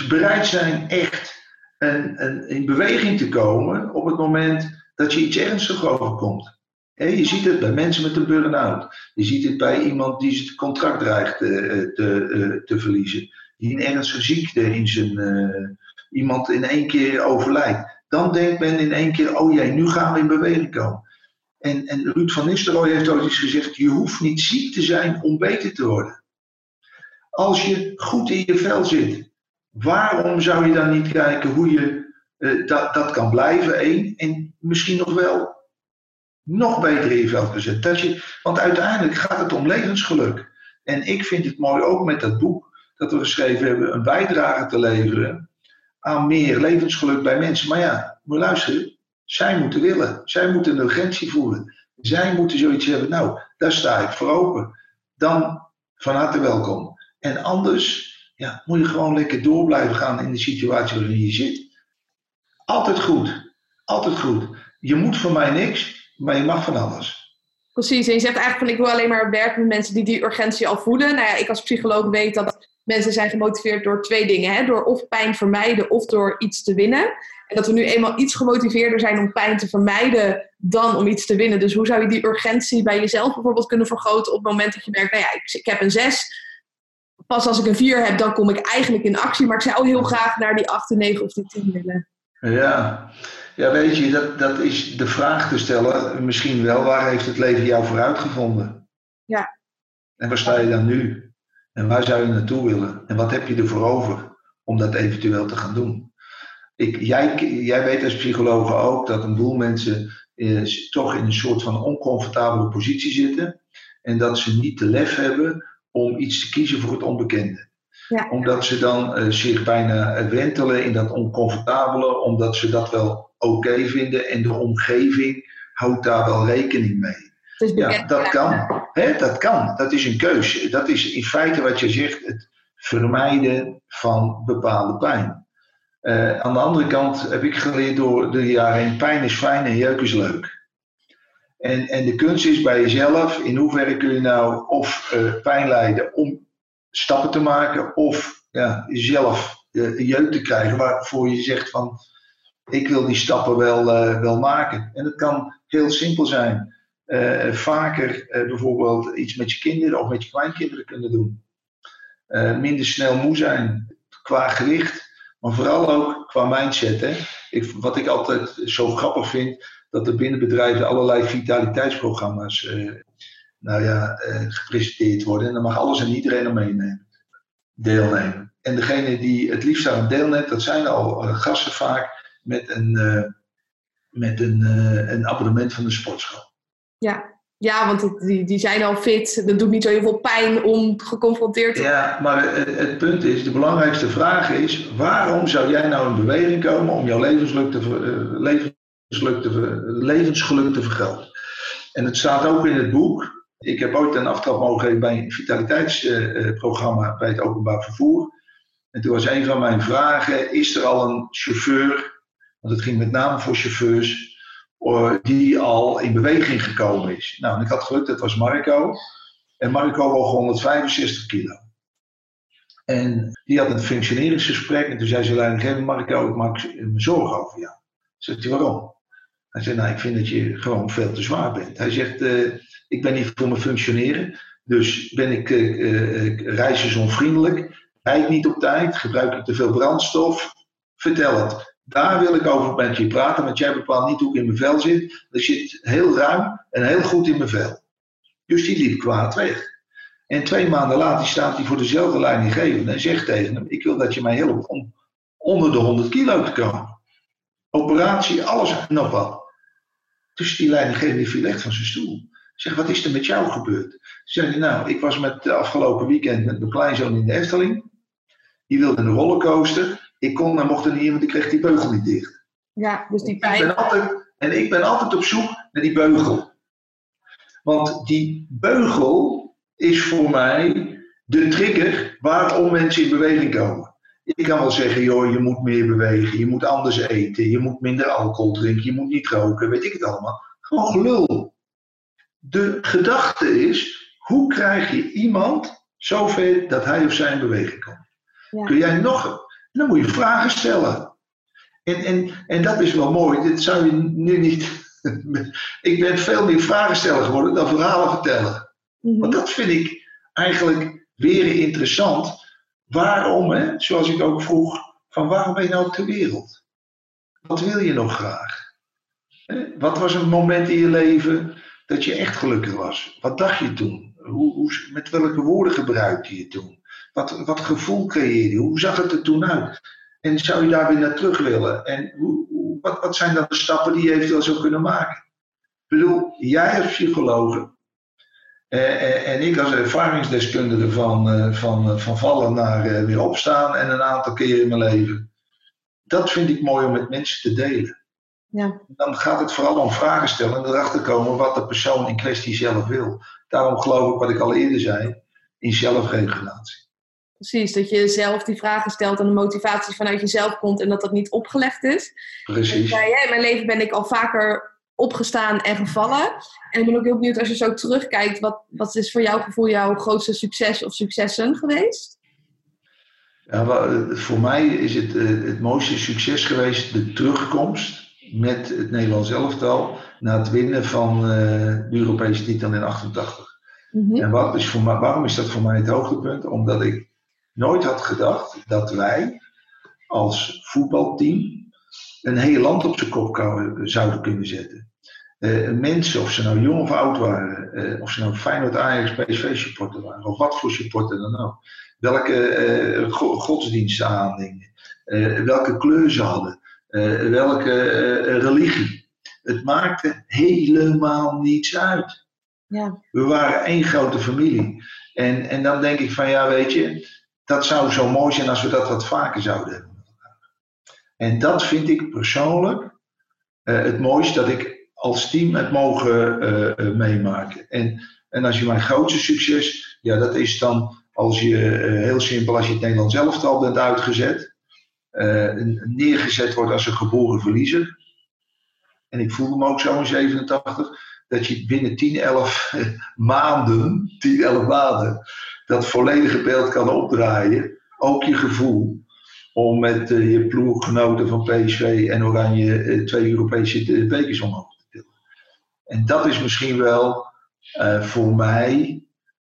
bereid zijn echt een, een, in beweging te komen op het moment dat je iets ernstigs overkomt je ziet het bij mensen met een burn-out. Je ziet het bij iemand die het contract dreigt te, eh, te, eh, te verliezen. Die een ernstige ziekte in zijn, uh, iemand in één keer overlijdt. Dan denkt men in één keer, oh jee, nu gaan we in beweging komen. En, en Ruud van Nistelrooy heeft ooit eens gezegd, je hoeft niet ziek te zijn om beter te worden. Als je goed in je vel zit, waarom zou je dan niet kijken hoe je uh, dat, dat kan blijven, één, en misschien nog wel nog beter in je vel gezet. Dat je, want uiteindelijk gaat het om levensgeluk. En ik vind het mooi ook met dat boek dat we geschreven hebben, een bijdrage te leveren aan meer levensgeluk bij mensen. Maar ja, moet luisteren, zij moeten willen. Zij moeten een urgentie voelen. Zij moeten zoiets hebben, nou, daar sta ik voor open. Dan van harte welkom. En anders ja, moet je gewoon lekker door blijven gaan in de situatie waarin je zit. Altijd goed. Altijd goed. Je moet van mij niks, maar je mag van alles. Precies, en je zegt eigenlijk van ik wil alleen maar werken met mensen die die urgentie al voelen. Nou ja, ik als psycholoog weet dat mensen zijn gemotiveerd door twee dingen. Hè? Door of pijn vermijden of door iets te winnen. En dat we nu eenmaal iets gemotiveerder zijn om pijn te vermijden dan om iets te winnen. Dus hoe zou je die urgentie bij jezelf bijvoorbeeld kunnen vergroten op het moment dat je merkt, nou ja, ik, ik heb een 6. Pas als ik een 4 heb, dan kom ik eigenlijk in actie. Maar ik zou heel graag naar die 8, 9 of die 10 willen. Ja, ja weet je, dat, dat is de vraag te stellen. Misschien wel, waar heeft het leven jou voor uitgevonden? Ja. En waar sta je dan nu? En waar zou je naartoe willen? En wat heb je ervoor over om dat eventueel te gaan doen? Ik, jij, jij weet als psycholoog ook dat een boel mensen eh, toch in een soort van oncomfortabele positie zitten. En dat ze niet de lef hebben om iets te kiezen voor het onbekende. Ja. Omdat ze dan uh, zich bijna wentelen in dat oncomfortabele, omdat ze dat wel oké vinden en de omgeving houdt daar wel rekening mee. Ja, dat kan. dat kan. Dat is een keuze. Dat is in feite wat je zegt, het vermijden van bepaalde pijn. Uh, aan de andere kant heb ik geleerd door de jaren heen, pijn is fijn en jeuk is leuk. En, en de kunst is bij jezelf, in hoeverre kun je nou of uh, pijn lijden om stappen te maken, of ja, jezelf uh, jeuk te krijgen waarvoor je zegt van, ik wil die stappen wel, wel maken. En het kan heel simpel zijn. Vaker bijvoorbeeld iets met je kinderen of met je kleinkinderen kunnen doen. Minder snel moe zijn qua gewicht, maar vooral ook qua mindset. Ik, wat ik altijd zo grappig vind, dat er binnen bedrijven allerlei vitaliteitsprogramma's nou ja, gepresenteerd worden. En dan mag alles en iedereen aan meenemen, deelnemen. En degene die het liefst aan deelneemt, dat zijn al gasten vaak met een, met een, een abonnement van de sportschool. Ja, ja want die, die zijn al fit. Dat doet niet zo heel veel pijn om geconfronteerd te worden. Ja, maar het, het, punt is, de belangrijkste vraag is... waarom zou jij nou in beweging komen om jouw levensgeluk te, uh, te, levensgeluk te vergroten? En het staat ook in het boek. Ik heb ooit een aftrap mogen geven bij een vitaliteitsprogramma bij het openbaar vervoer. En toen was een van mijn vragen, is er al een chauffeur... want het ging met name voor chauffeurs die al in beweging gekomen is. Nou, en ik had geluk, dat was Marco. En Marco woog 165 kilo. En die had een functioneringsgesprek. En toen zei ze leidinggevende, Marco, ik maak me zorgen over jou. Zegt hij, waarom? Hij zei, nou, ik vind dat je gewoon veel te zwaar bent. Hij zegt, uh, ik ben niet voor mijn functioneren. Dus ben ik uh, uh, reizensonvriendelijk. Rijd niet op tijd. Gebruik ik te veel brandstof. Vertel het. Daar wil ik over met je praten, want jij bepaalt niet hoe ik in mijn vel zit. Dat zit heel ruim en heel goed in mijn vel. Dus die liep kwaad weg. En twee maanden later staat hij voor dezelfde leidinggevende en zegt tegen hem: Ik wil dat je mij helpt om onder de 100 kilo te komen. Operatie, alles en nog. Dus die leidinggevende viel echt van zijn stoel. Zeg, wat is er met jou gebeurd? Zeg hij, nou, ik was met de afgelopen weekend met mijn kleinzoon in de Efteling. Die wilde een rollercoaster. Ik kon en mocht er niet in, want ik kreeg die beugel niet dicht. Ja, dus die pijn. Ik ben altijd, en ik ben altijd op zoek naar die beugel. Want die beugel is voor mij de trigger waarom mensen in beweging komen. Ik kan wel zeggen, joh, je moet meer bewegen, je moet anders eten, je moet minder alcohol drinken, je moet niet roken, weet ik het allemaal. Gewoon gelul. De gedachte is, hoe krijg je iemand zover dat hij of zij in beweging komt? Ja. Kun jij nog dan moet je vragen stellen. En, en, en dat is wel mooi. Dit zou je nu niet. *laughs* ik ben veel meer vragen stellen geworden dan verhalen vertellen. Mm Want dat vind ik eigenlijk weer interessant. Waarom, hè, zoals ik ook vroeg van waarom ben je nou op de wereld? Wat wil je nog graag? Wat was een moment in je leven dat je echt gelukkig was? Wat dacht je toen? Hoe, hoe, met welke woorden gebruikte je toen? Wat, wat gevoel creëerde je? Hoe zag het er toen uit? En zou je daar weer naar terug willen? En hoe, wat, wat zijn dan de stappen die je eventueel zou kunnen maken? Ik bedoel, jij als psycholoog en ik als ervaringsdeskundige van, eh, van, van vallen naar weer opstaan en een aantal keer in mijn leven. Dat vind ik mooi om met mensen te delen. Ja. Dan gaat het vooral om vragen stellen en erachter komen wat de persoon in kwestie zelf wil. Daarom geloof ik wat ik al eerder zei, in zelfregulatie. Precies, dat je zelf die vragen stelt en de motivatie vanuit jezelf komt en dat dat niet opgelegd is. Precies. ja, in mijn leven ben ik al vaker opgestaan en gevallen. En ik ben ook heel benieuwd als je zo terugkijkt, wat, wat is voor jouw gevoel jouw grootste succes of successen geweest? Ja, voor mij is het eh, het mooiste succes geweest de terugkomst met het Nederlands elftal na het winnen van uh, de Europese titel in 88. Mhm. En wat is voor mij, waarom is dat voor mij het hoogtepunt? Omdat ik nooit had gedacht dat wij als voetbalteam een heel land op zijn kop zouden kunnen zetten. Uh, mensen, of ze nou jong of oud waren, uh, of ze nou Feyenoord, Ajax, PSV supporter waren, of wat voor supporter dan ook. Welke uh, godsdiensten aandingen, welke kleur ze hadden, welke religie. Het maakte helemaal niets uit. Ja. We waren één grote familie. En, en dan denk ik van ja, weet je, dat zou zo mooi zijn als we dat wat vaker zouden hebben. En dat vind ik persoonlijk uh, het mooiste dat ik als team het mogen uh, meemaken. En, en als je mijn grootste succes, ja, dat is dan als je heel simpel, als je het Nederlands elftal bent uitgezet, neergezet wordt als een geboren verliezer. En ik voelde me ook zo in 87, dat je binnen 10, 11 *laughs* maanden, 10, 11 maanden, dat volledige beeld kan opdraaien. Ook je gevoel om met uh, je ploeggenoten van PSV en Oranje uh, twee Europese bekers omhoog te tillen. En dat is misschien wel voor mij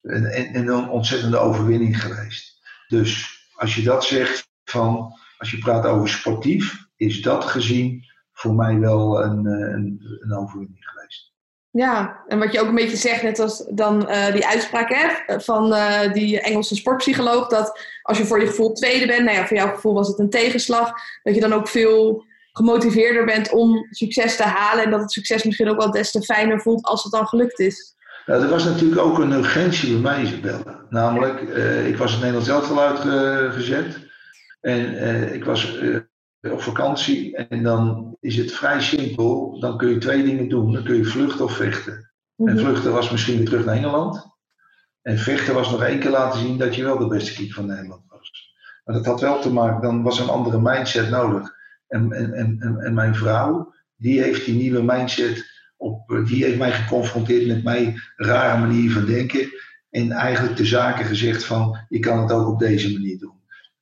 een, een, ontzettende overwinning geweest. Dus als je dat zegt van, als je praat over sportief, is dat gezien voor mij wel een, een, een overwinning geweest. Ja, en wat je ook een beetje zegt, net als dan uh, die uitspraak hè, van uh, die Engelse sportpsycholoog, dat als je voor je gevoel tweede bent, nou ja, voor jouw gevoel was het een tegenslag, dat je dan ook veel gemotiveerder bent om succes te halen en dat het succes misschien ook wel des te fijner voelt als het dan gelukt is. Nou, er was natuurlijk ook een urgentie bij mij, Isabelle. Namelijk, uh, ik was in Nederland zelf al uitgezet en ik was op vakantie en dan is het vrij simpel. Dan kun je twee dingen doen. Dan kun je vluchten of vechten. En mhm. vluchten was misschien weer terug naar Engeland. En vechten was nog één keer laten zien dat je wel de beste keeper van Nederland was. Maar dat had wel te maken, dan was een andere mindset nodig. En, en, en, en mijn vrouw, die heeft die nieuwe mindset, op, die heeft mij geconfronteerd met mijn rare manier van denken. En eigenlijk de zaken gezegd van, je kan het ook op deze manier doen.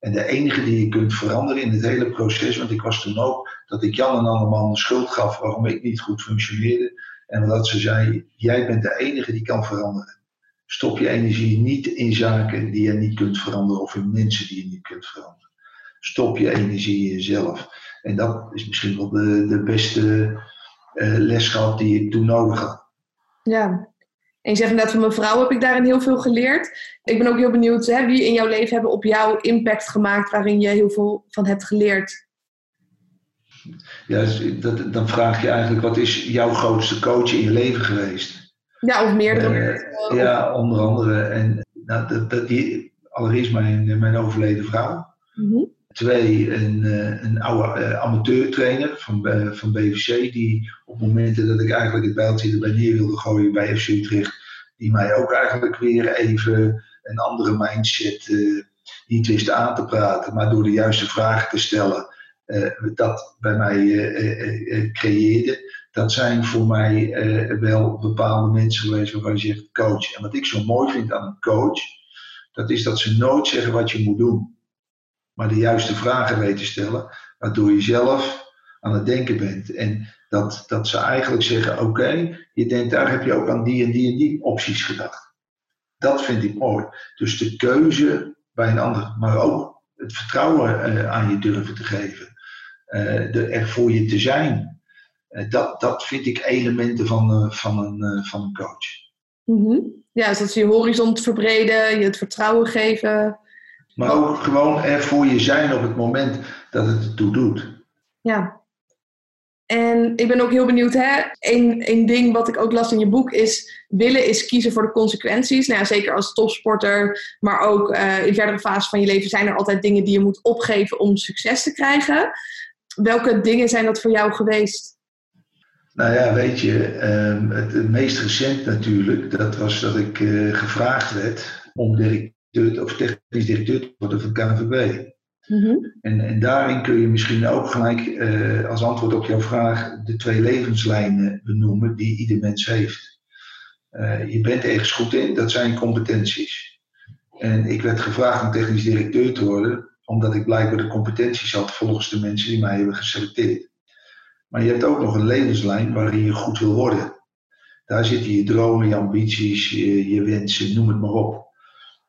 En de enige die je kunt veranderen in het hele proces, want ik was toen ook dat ik Jan en Anneman de schuld gaf waarom ik niet goed functioneerde. En dat ze zei, jij bent de enige die kan veranderen. Stop je energie niet in zaken die je niet kunt veranderen of in mensen die je niet kunt veranderen. Stop je energie in jezelf. En dat is misschien wel de, de beste uh, die ik toen nodig had. Ja, en je zegt inderdaad van mijn vrouw heb ik daarin heel veel geleerd. Ik ben ook heel benieuwd hè, wie in jouw leven hebben op jou impact gemaakt waarin je heel veel van hebt geleerd. Ja, dus dat, dan vraag je eigenlijk wat is jouw grootste coach in je leven geweest? Ja, of meerdere. Uh, ja, onder andere. En nou, dat, dat, die, allereerst mijn, mijn overleden vrouw. Mm Twee, een, eh, een oude uh, amateurtrainer van, uh, van BVC, die op momenten dat ik eigenlijk het bijltje erbij neer wilde gooien bij FC Utrecht, die mij ook eigenlijk weer even een andere mindset niet wist aan te praten, maar door de juiste vragen te stellen, dat bij mij creëerde. Dat zijn voor mij wel bepaalde mensen geweest waarvan je zegt coach. En wat ik zo mooi vind aan een coach, dat is dat ze nooit zeggen wat je moet doen maar de juiste vragen weten stellen, waardoor je zelf aan het denken bent. En dat, dat ze eigenlijk zeggen: Oké, je denkt daar heb je ook aan die en die en die opties gedacht. Dat vind ik mooi. Dus de keuze bij een ander, maar ook het vertrouwen aan je durven te geven. de, er voor je te zijn. dat, dat vind ik elementen van, van, een, van een coach. Mm Ja, dus dat ze je horizon verbreden, je het vertrouwen geven. Maar ook gewoon er voor je zijn op het moment dat het ertoe doet. Ja. En ik ben ook heel benieuwd, hè? Eén, één ding wat ik ook las in je boek is: willen is kiezen voor de consequenties. Nou, ja, zeker als topsporter, maar ook uh, in verdere fase van je leven zijn er altijd dingen die je moet opgeven om succes te krijgen. Welke dingen zijn dat voor jou geweest? Nou ja, weet je, ehm, het, meest recent natuurlijk, dat was dat ik uh, gevraagd werd om directeur of technisch directeur te worden van KNVB. Mhm. en, en, daarin kun je misschien ook gelijk uh, als antwoord op jouw vraag de twee levenslijnen benoemen die ieder mens heeft. Uh, je bent ergens goed in, dat zijn competenties. En ik werd gevraagd om technisch directeur te worden, omdat ik blijkbaar de competenties had volgens de mensen die mij hebben geselecteerd. Maar je hebt ook nog een levenslijn waarin je goed wil worden. Daar zitten je dromen, je ambities, je, je wensen, noem het maar op.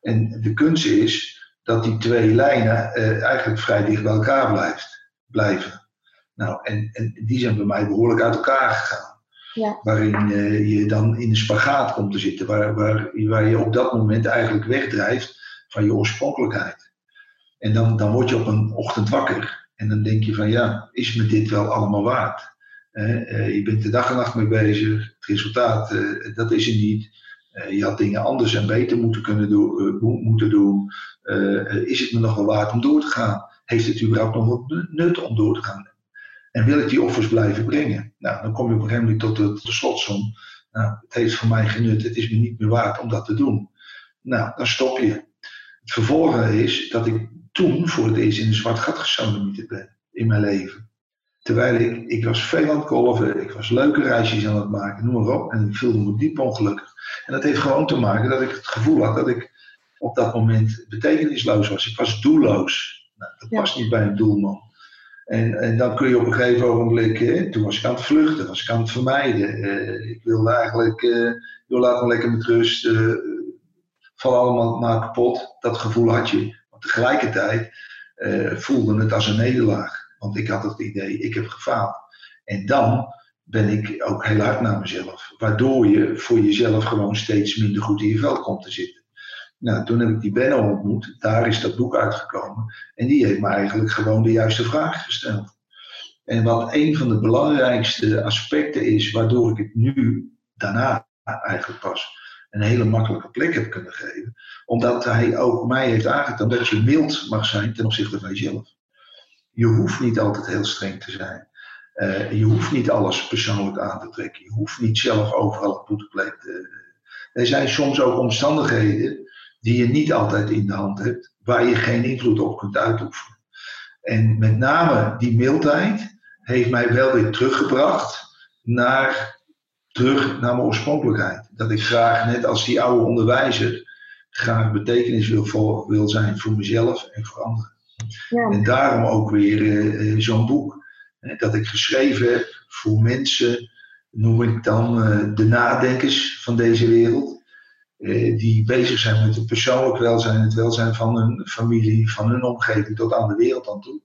En de kunst is dat die twee lijnen eh, eigenlijk vrij dicht bij elkaar blijft, blijven. Nou, en, en die zijn bij mij behoorlijk uit elkaar gegaan. Ja. Waarin uh, je dan in de spagaat komt te zitten, waar, waar, waar je op dat moment eigenlijk wegdrijft van je oorspronkelijkheid. En dan, dan word je op een ochtend wakker en dan denk je van ja, is me dit wel allemaal waard? Uh, je bent de dag en nacht mee bezig, het resultaat, dat is er niet. Je had dingen anders en beter moeten kunnen doen, moeten doen. Uh, is het me nog wel waard om door te gaan? Heeft het überhaupt nog wat nut om door te gaan? En wil ik die offers blijven brengen? Nou, dan kom je op een gegeven moment tot de, de slotsom. Nou, het heeft voor mij genut, het is me niet meer waard om dat te doen. Nou, dan stop je. Het vervolgen is dat ik toen voor het eerst in een zwart gat gesodemieterd ben in mijn leven. Terwijl ik, ik was veel aan het golven, ik was leuke reisjes aan het maken, noem maar op. En ik voelde me diep ongelukkig. En dat heeft gewoon te maken dat ik het gevoel had dat ik op dat moment betekenisloos was. Ik was doelloos. Nou, dat past niet bij een doelman. En, en dan kun je op een gegeven ogenblik, hè, toen was ik aan het vluchten, was ik aan het vermijden. Eh, ik wilde eigenlijk, uh, joh, laat me lekker met rust, uh, val allemaal maar kapot. Dat gevoel had je. Maar tegelijkertijd uh, voelde het als een nederlaag. Want ik had het idee, ik heb gefaald. En dan ben ik ook heel hard naar mezelf. Waardoor je voor jezelf gewoon steeds minder goed in je vel komt te zitten. Nou, toen heb ik die Benno ontmoet, daar is dat boek uitgekomen. En die heeft me eigenlijk gewoon de juiste vraag gesteld. En wat een van de belangrijkste aspecten is, waardoor ik het nu, daarna eigenlijk pas, een hele makkelijke plek heb kunnen geven. Omdat hij ook mij heeft aangetoond dat je mild mag zijn ten opzichte van jezelf. Je hoeft niet altijd heel streng te zijn. Uh, je hoeft niet alles persoonlijk aan te trekken. Je hoeft niet zelf overal een boetepleeg te. Er zijn soms ook omstandigheden die je niet altijd in de hand hebt, waar je geen invloed op kunt uitoefenen. En met name die mildheid heeft mij wel weer teruggebracht naar, terug naar mijn oorspronkelijkheid. Dat ik graag, net als die oude onderwijzer, graag betekenis wil, voor, wil zijn voor mezelf en voor anderen. Ja. En daarom ook weer uh, zo'n boek. Dat ik geschreven heb voor mensen, noem ik dan uh, de nadenkers van deze wereld. Eh, die bezig zijn met het persoonlijk welzijn, het welzijn van hun familie, van hun omgeving tot aan de wereld aan toe.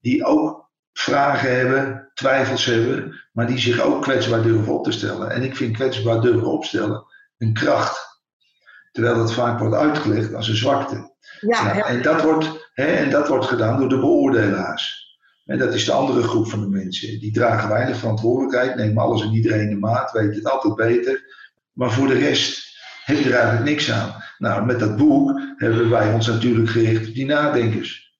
Die ook vragen hebben, twijfels hebben, maar die zich ook kwetsbaar durven op te stellen. En ik vind kwetsbaar durven opstellen een kracht. Terwijl dat vaak wordt uitgelegd als een zwakte. Ja, nou, en, dat wordt, en dat wordt gedaan door de beoordelaars. En dat is de andere groep van de mensen. Die dragen weinig verantwoordelijkheid, nemen alles en iedereen de maat, weten het altijd beter. Maar voor de rest je er eigenlijk niks aan. Nou, met dat boek hebben wij ons natuurlijk gericht op die nadenkers.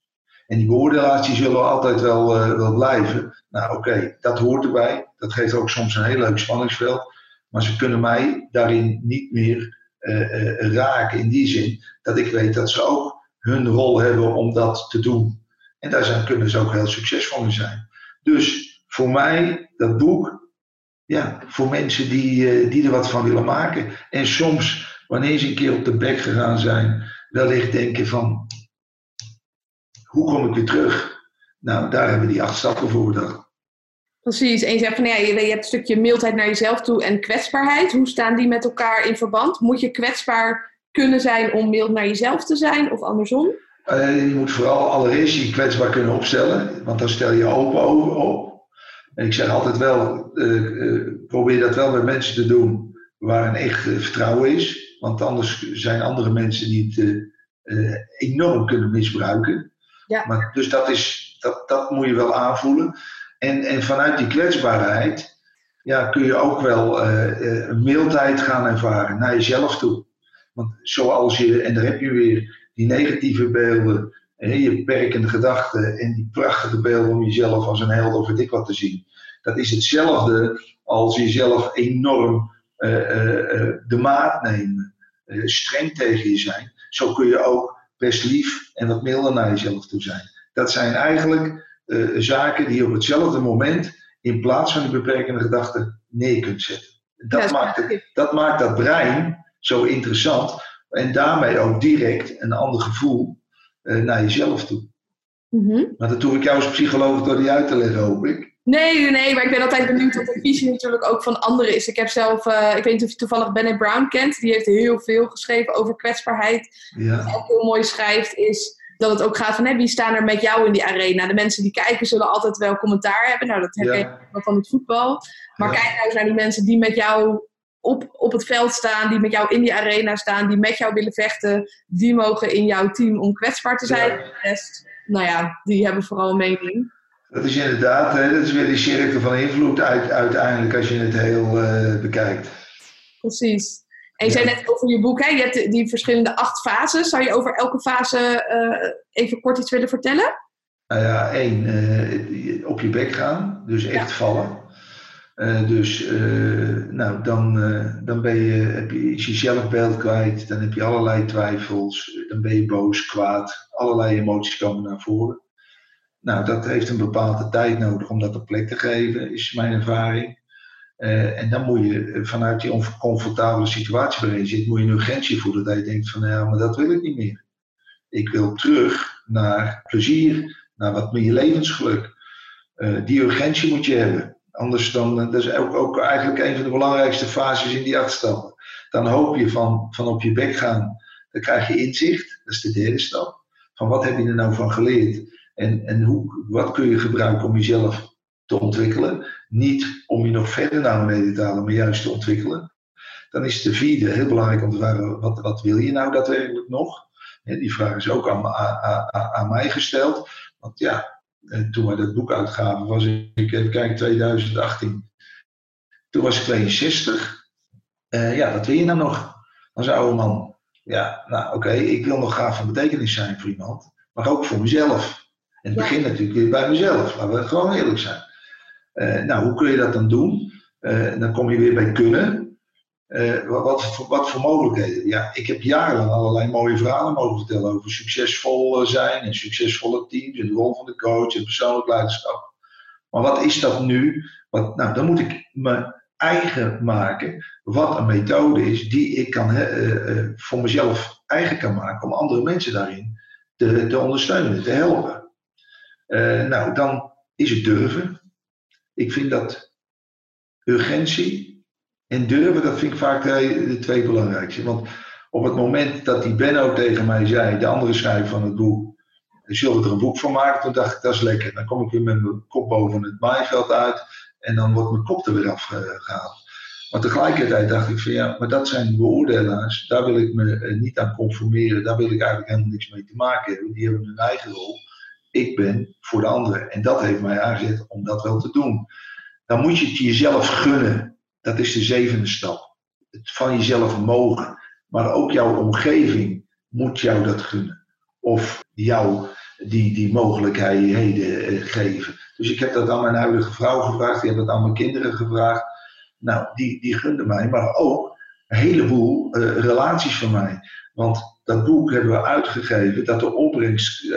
En die beoordelaars die zullen altijd wel, uh, wel blijven. Nou oké, dat hoort erbij. Dat geeft ook soms een heel leuk spanningsveld. Maar ze kunnen mij daarin niet meer uh, uh, raken in die zin dat ik weet dat ze ook hun rol hebben om dat te doen. En daar zijn, kunnen ze ook heel succesvol in zijn. Dus voor mij, dat boek, ja, voor mensen die, eh, die er wat van willen maken. En soms, wanneer ze een keer op de bek gegaan zijn, wellicht denken van, hoe kom ik weer terug? Nou, daar hebben die acht stappen voor bedacht. Precies, en je zegt van ja, je, hebt een stukje mildheid naar jezelf toe en kwetsbaarheid. Hoe staan die met elkaar in verband? Moet je kwetsbaar kunnen zijn om mild naar jezelf te zijn of andersom? Uh, je moet vooral allereerst je kwetsbaar kunnen opstellen, want dan stel je open over op. En ik zeg altijd wel, uh, probeer dat wel bij mensen te doen waar een echt vertrouwen is. Want anders zijn andere mensen die het enorm kunnen misbruiken. Ja. Maar, dus dat, is, dat, dat moet je wel aanvoelen. En, en vanuit die kwetsbaarheid ja, kun je ook wel een mildheid gaan ervaren naar jezelf toe. Want zoals je, en daar heb je weer die negatieve beelden, en je beperkende gedachten en die prachtige beelden om jezelf als een held of weet ik wat te zien. Dat is hetzelfde als jezelf enorm uh, uh, de maat nemen, streng tegen je zijn. Zo kun je ook best lief en wat milder naar jezelf toe zijn. Dat zijn eigenlijk zaken die je op hetzelfde moment in plaats van die beperkende gedachten neer kunt zetten. Dat, maakt, het, dat maakt dat brein zo interessant. En daarmee ook direct een ander gevoel uh, naar jezelf toe. Mm Maar dat hoef ik jou als psycholoog door die uit te leggen, hoop ik. Nee, nee, maar ik ben altijd benieuwd wat de visie natuurlijk ook van anderen is. Ik heb zelf, uh, ik weet niet of je toevallig Bennett Brown kent. Die heeft heel veel geschreven over kwetsbaarheid. Ja. Wat ook heel mooi schrijft is dat het ook gaat van hè, wie staan er met jou in die arena. De mensen die kijken zullen altijd wel commentaar hebben. Nou, dat heb ja. ik van het voetbal. Maar kijk nou eens naar die mensen die met jou op, op het veld staan, die met jou in die arena staan, die met jou willen vechten, die mogen in jouw team om kwetsbaar te zijn. De rest, nou ja, die hebben vooral een mening. Dat is inderdaad, hè, dat is weer die cirkel van invloed uit, uiteindelijk als je het heel uh, bekijkt. Precies. En je zei net over je boek, hè? je hebt die verschillende acht fases. Zou je over elke fase uh, even kort iets willen vertellen? Nou ja, één, uh, op je bek gaan, dus echt ja. vallen. Uh, dus uh, nou, dan, uh, dan ben je, heb je, is je kwijt, dan heb je allerlei twijfels, dan ben je boos, kwaad, allerlei emoties komen naar voren. Nou, dat heeft een bepaalde tijd nodig om dat op plek te geven, is mijn ervaring. en dan moet je vanuit die oncomfortabele situatie waarin je zit, moet je een urgentie voelen dat je denkt van ja, maar dat wil ik niet meer. Ik wil terug naar plezier, naar wat meer levensgeluk. die urgentie moet je hebben. Anders dan, eh, dat is ook, ook eigenlijk een van de belangrijkste fases in die acht stappen. Dan hoop je van, van op je bek gaan, dan krijg je inzicht, dat is de derde stap. Van wat heb je er nou van geleerd? En, en hoe, wat kun je gebruiken om jezelf te ontwikkelen? Niet om je nog verder naar beneden te halen, maar juist te ontwikkelen. Dan is de vierde heel belangrijk om te vragen, wat, wat wil je nou daadwerkelijk nog? die vraag is ook aan, aan, aan mij gesteld. Want ja, toen wij dat boek uitgaven, was ik, even kijken, 2018. Toen was ik 62. Uh, ja, wat wil je nou nog als oude man? Ja, nou oké, ik wil nog graag van betekenis zijn voor iemand, maar ook voor mezelf. En het begint natuurlijk weer bij mezelf, laten we gewoon eerlijk zijn. Uh, nou, hoe kun je dat dan doen? Uh, dan kom je weer bij kunnen. Uh, wat, wat, voor mogelijkheden? Ja, ik heb jarenlang allerlei mooie verhalen mogen vertellen over succesvol zijn en succesvolle teams en de rol van de coach en persoonlijk leiderschap. Maar wat is dat nu? Wat, nou, dan moet ik me eigen maken wat een methode is die ik kan, uh, voor mezelf eigen kan maken om andere mensen daarin te, te ondersteunen, te helpen. nou, dan is het durven. Ik vind dat urgentie en durven, dat vind ik vaak de, de twee belangrijkste. Want op het moment dat die Benno tegen mij zei, de andere schrijver van het boek, zullen we er een boek van maken? Toen dacht ik, dat is lekker. Dan kom ik weer met mijn kop boven het maaiveld uit en dan wordt mijn kop er weer afgehaald. Maar tegelijkertijd dacht ik van ja, maar dat zijn beoordelaars, daar wil ik me eh, niet aan conformeren, daar wil ik eigenlijk helemaal niks mee te maken hebben. Die hebben hun eigen rol. Ik ben voor de anderen. En dat heeft mij aangezet om dat wel te doen. Dan moet je het jezelf gunnen. Dat is de zevende stap. Het van jezelf mogen. Maar ook jouw omgeving moet jou dat gunnen. Of jou die, die mogelijkheden eh, geven. Dus ik heb dat aan mijn huidige vrouw gevraagd. Die heb dat aan mijn kinderen gevraagd. Nou, die, die gunden mij. Maar ook een heleboel uh, relaties van mij. Want dat boek hebben we uitgegeven dat de opbrengst uh,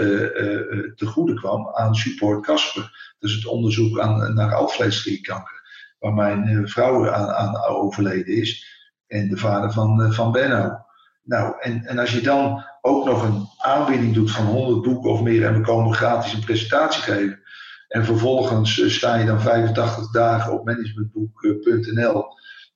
te goede kwam aan Support Casper. Dus het onderzoek aan, naar alvleesklierkanker waar mijn eh, vrouw aan, overleden is. En de vader van, eh, van Benno. Nou, en, en als je dan ook nog een aanbieding doet van 100 boeken of meer en we komen gratis een presentatie geven. En vervolgens eh, sta je dan 85 dagen op managementboek.nl.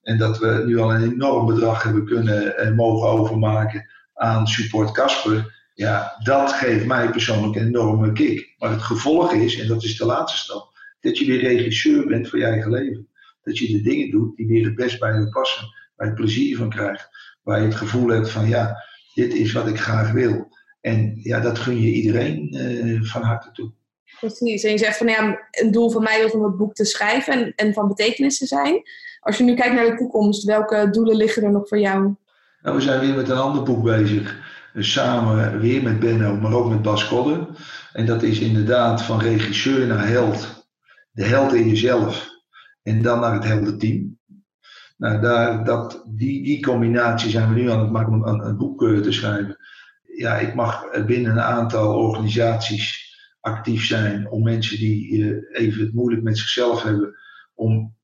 En dat we nu al een enorm bedrag hebben kunnen en mogen overmaken aan Support Casper. Ja, dat geeft mij persoonlijk een enorme kick. Maar het gevolg is, en dat is de laatste stap, dat je weer regisseur bent voor je eigen leven. Dat je de dingen doet die weer het best bij je passen, waar je plezier van krijgt, waar je het gevoel hebt van ja, dit is wat ik graag wil. En ja, dat gun je iedereen uh, van harte toe. Precies. En je zegt van ja, een doel van mij was om het boek te schrijven en, en van betekenis te zijn. Als je nu kijkt naar de toekomst, welke doelen liggen er nog voor jou? Nou, we zijn weer met een ander boek bezig. Dus samen weer met Benno, maar ook met Bas Kodde. En dat is inderdaad van regisseur naar held. De held in jezelf. En dan naar het heldenteam. Nou, daar, dat, die, die combinatie zijn we nu aan het maken om een, boek eh, te schrijven. Ja, ik mag binnen een aantal organisaties actief zijn om mensen die uh, even het moeilijk met zichzelf hebben, om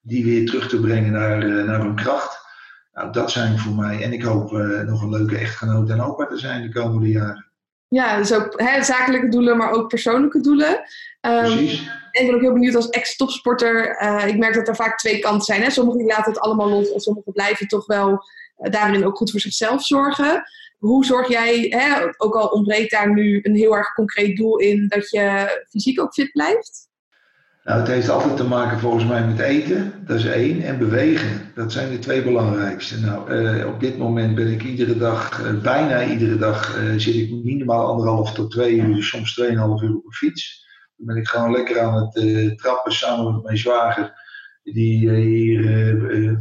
die weer terug te brengen naar, uh, naar hun kracht. Nou, dat zijn voor mij, en ik hoop nog een leuke echtgenoot en opa te zijn de komende jaren. Ja, dus ook hè, zakelijke doelen, maar ook persoonlijke doelen. Um. En ik ben ook heel benieuwd als ex-topsporter. Uh, ik merk dat er vaak twee kanten zijn. Hè? Sommigen laten het allemaal los en sommigen blijven toch wel uh, daarin ook goed voor zichzelf zorgen. Hoe zorg jij, hè, ook al ontbreekt daar nu een heel erg concreet doel in, dat je fysiek ook fit blijft? Nou, het heeft altijd te maken volgens mij met eten, dat is één, en bewegen. Dat zijn de twee belangrijkste. Nou, uh, op dit moment ben ik iedere dag, uh, bijna iedere dag, uh, zit ik minimaal anderhalf tot twee uur, soms tweeënhalf uur op een fiets. Dan ben ik gewoon lekker aan het trappen samen met mijn zwager, die hier een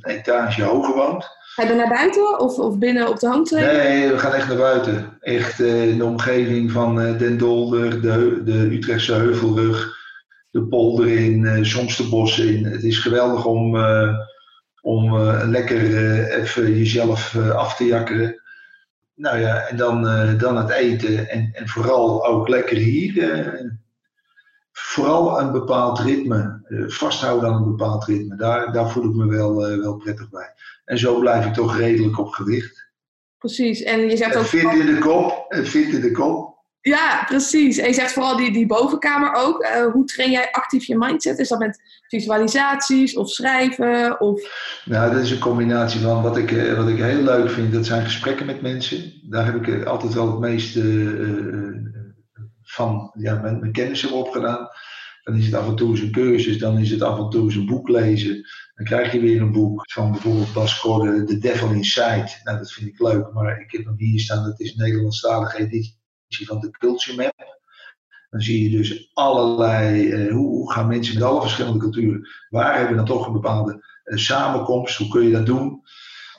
etage hoger woont. Ga je dan naar buiten of, of binnen op de hangtrein? Nee, we gaan echt naar buiten. Echt in de omgeving van Den Dolder, de, de Utrechtse Heuvelrug de polder in, uh, soms de bossen in. Het is geweldig om, uh, om uh, lekker even jezelf af te jakkeren. Nou ja, en dan, dan het eten en, en vooral ook lekker hier. vooral een bepaald ritme, vasthouden aan een bepaald ritme. Daar, daar voel ik me wel, wel prettig bij. En zo blijf ik toch redelijk op gewicht. Precies, en je zegt ook... Fit in de kop, fit in de kop. Ja, precies. En je zegt vooral die, die bovenkamer ook. Uh, hoe train jij actief je mindset? Is dat met visualisaties of schrijven? Of... Nou, dat is een combinatie van wat ik, uh, wat ik heel leuk vind. Dat zijn gesprekken met mensen. Daar heb ik altijd wel het meeste van ja, mijn, mijn kennis op gedaan. Dan is het af en toe eens een cursus, dan is het af en toe eens een boek lezen. Dan krijg je weer een boek van bijvoorbeeld Bas The Devil Inside. Nou, dat vind ik leuk, maar ik heb nog hier staan, dat is een Nederlandstalige van de Culture Map. Dan zie je dus allerlei, eh, hoe, gaan mensen met alle verschillende culturen, waar hebben we dan toch een bepaalde eh, samenkomst, hoe kun je dat doen?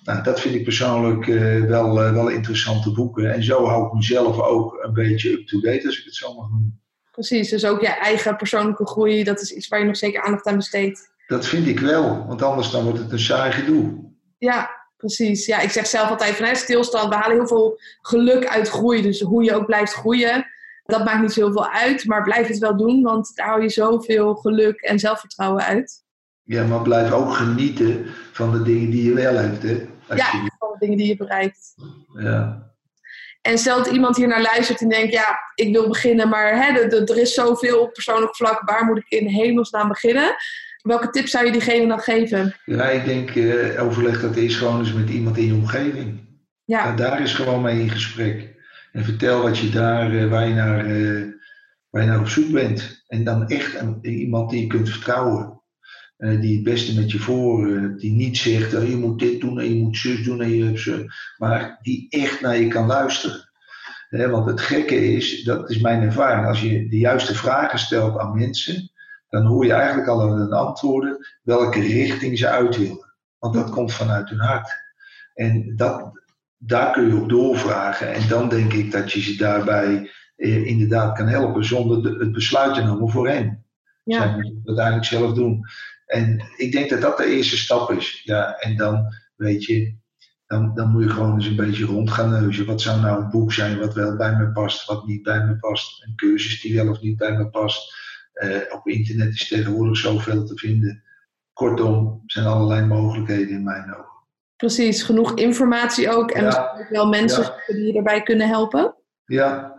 Nou, dat vind ik persoonlijk uh, wel, uh, wel interessante boeken. En zo hou ik mezelf ook een beetje up-to-date, als ik het zo mag noemen. Precies, dus ook je eigen persoonlijke groei, dat is iets waar je nog zeker aandacht aan besteedt. Dat vind ik wel, want anders dan wordt het een saai gedoe. Ja, precies. Ja, ik zeg zelf altijd van hè, stilstand, we halen heel veel geluk uit groei. Dus hoe je ook blijft groeien, dat maakt niet zo heel veel uit. Maar blijf het wel doen, want daar hou je zoveel geluk en zelfvertrouwen uit. Ja, maar blijf ook genieten van de dingen die je wel hebt. Hè? ja, van de dingen die je bereikt. Ja. En stel dat iemand hier naar luistert en denkt, ja, ik wil beginnen, maar hè, er is zoveel op persoonlijk vlak, waar moet ik in hemelsnaam beginnen? Welke tips zou je diegene dan geven? Ja, ik denk uh, overleg dat eerst gewoon eens met iemand in je omgeving. Ja. Ga daar is gewoon mee in gesprek. En vertel wat je daar, uh, waar, je naar, uh, waar je naar op zoek bent. En dan echt een, iemand die je kunt vertrouwen. die het beste met je voor, die niet zegt, oh, je moet dit doen en je moet zus doen en je hebt ze. Maar die echt naar je kan luisteren. want het gekke is, dat is mijn ervaring, als je de juiste vragen stelt aan mensen, dan hoor je eigenlijk al aan hun antwoorden welke richting ze uit willen. Want dat komt vanuit hun hart. En dat, daar kun je op doorvragen. En dan denk ik dat je ze daarbij eh, inderdaad kan helpen zonder de, het besluit te nemen voor hen. Ja. Zij moeten het uiteindelijk zelf doen. En ik denk dat dat de eerste stap is. Ja, en dan weet je, dan, dan moet je gewoon eens een beetje rond gaan neuzen. Wat zou nou een boek zijn wat wel bij me past, wat niet bij me past. Een cursus die wel of niet bij me past. Uh, op internet is tegenwoordig zoveel te vinden. Kortom, er zijn allerlei mogelijkheden in mijn ogen. Precies, genoeg informatie ook. En ja. ook wel mensen ja. die je daarbij kunnen helpen. Ja.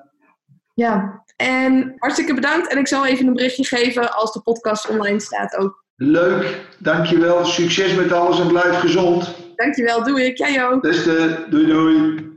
Ja, en hartstikke bedankt. En ik zal even een berichtje geven als de podcast online staat ook. Leuk, dankjewel. Succes met alles en blijf gezond. Dankjewel, doe ik. Jij ook. Beste, doei doei.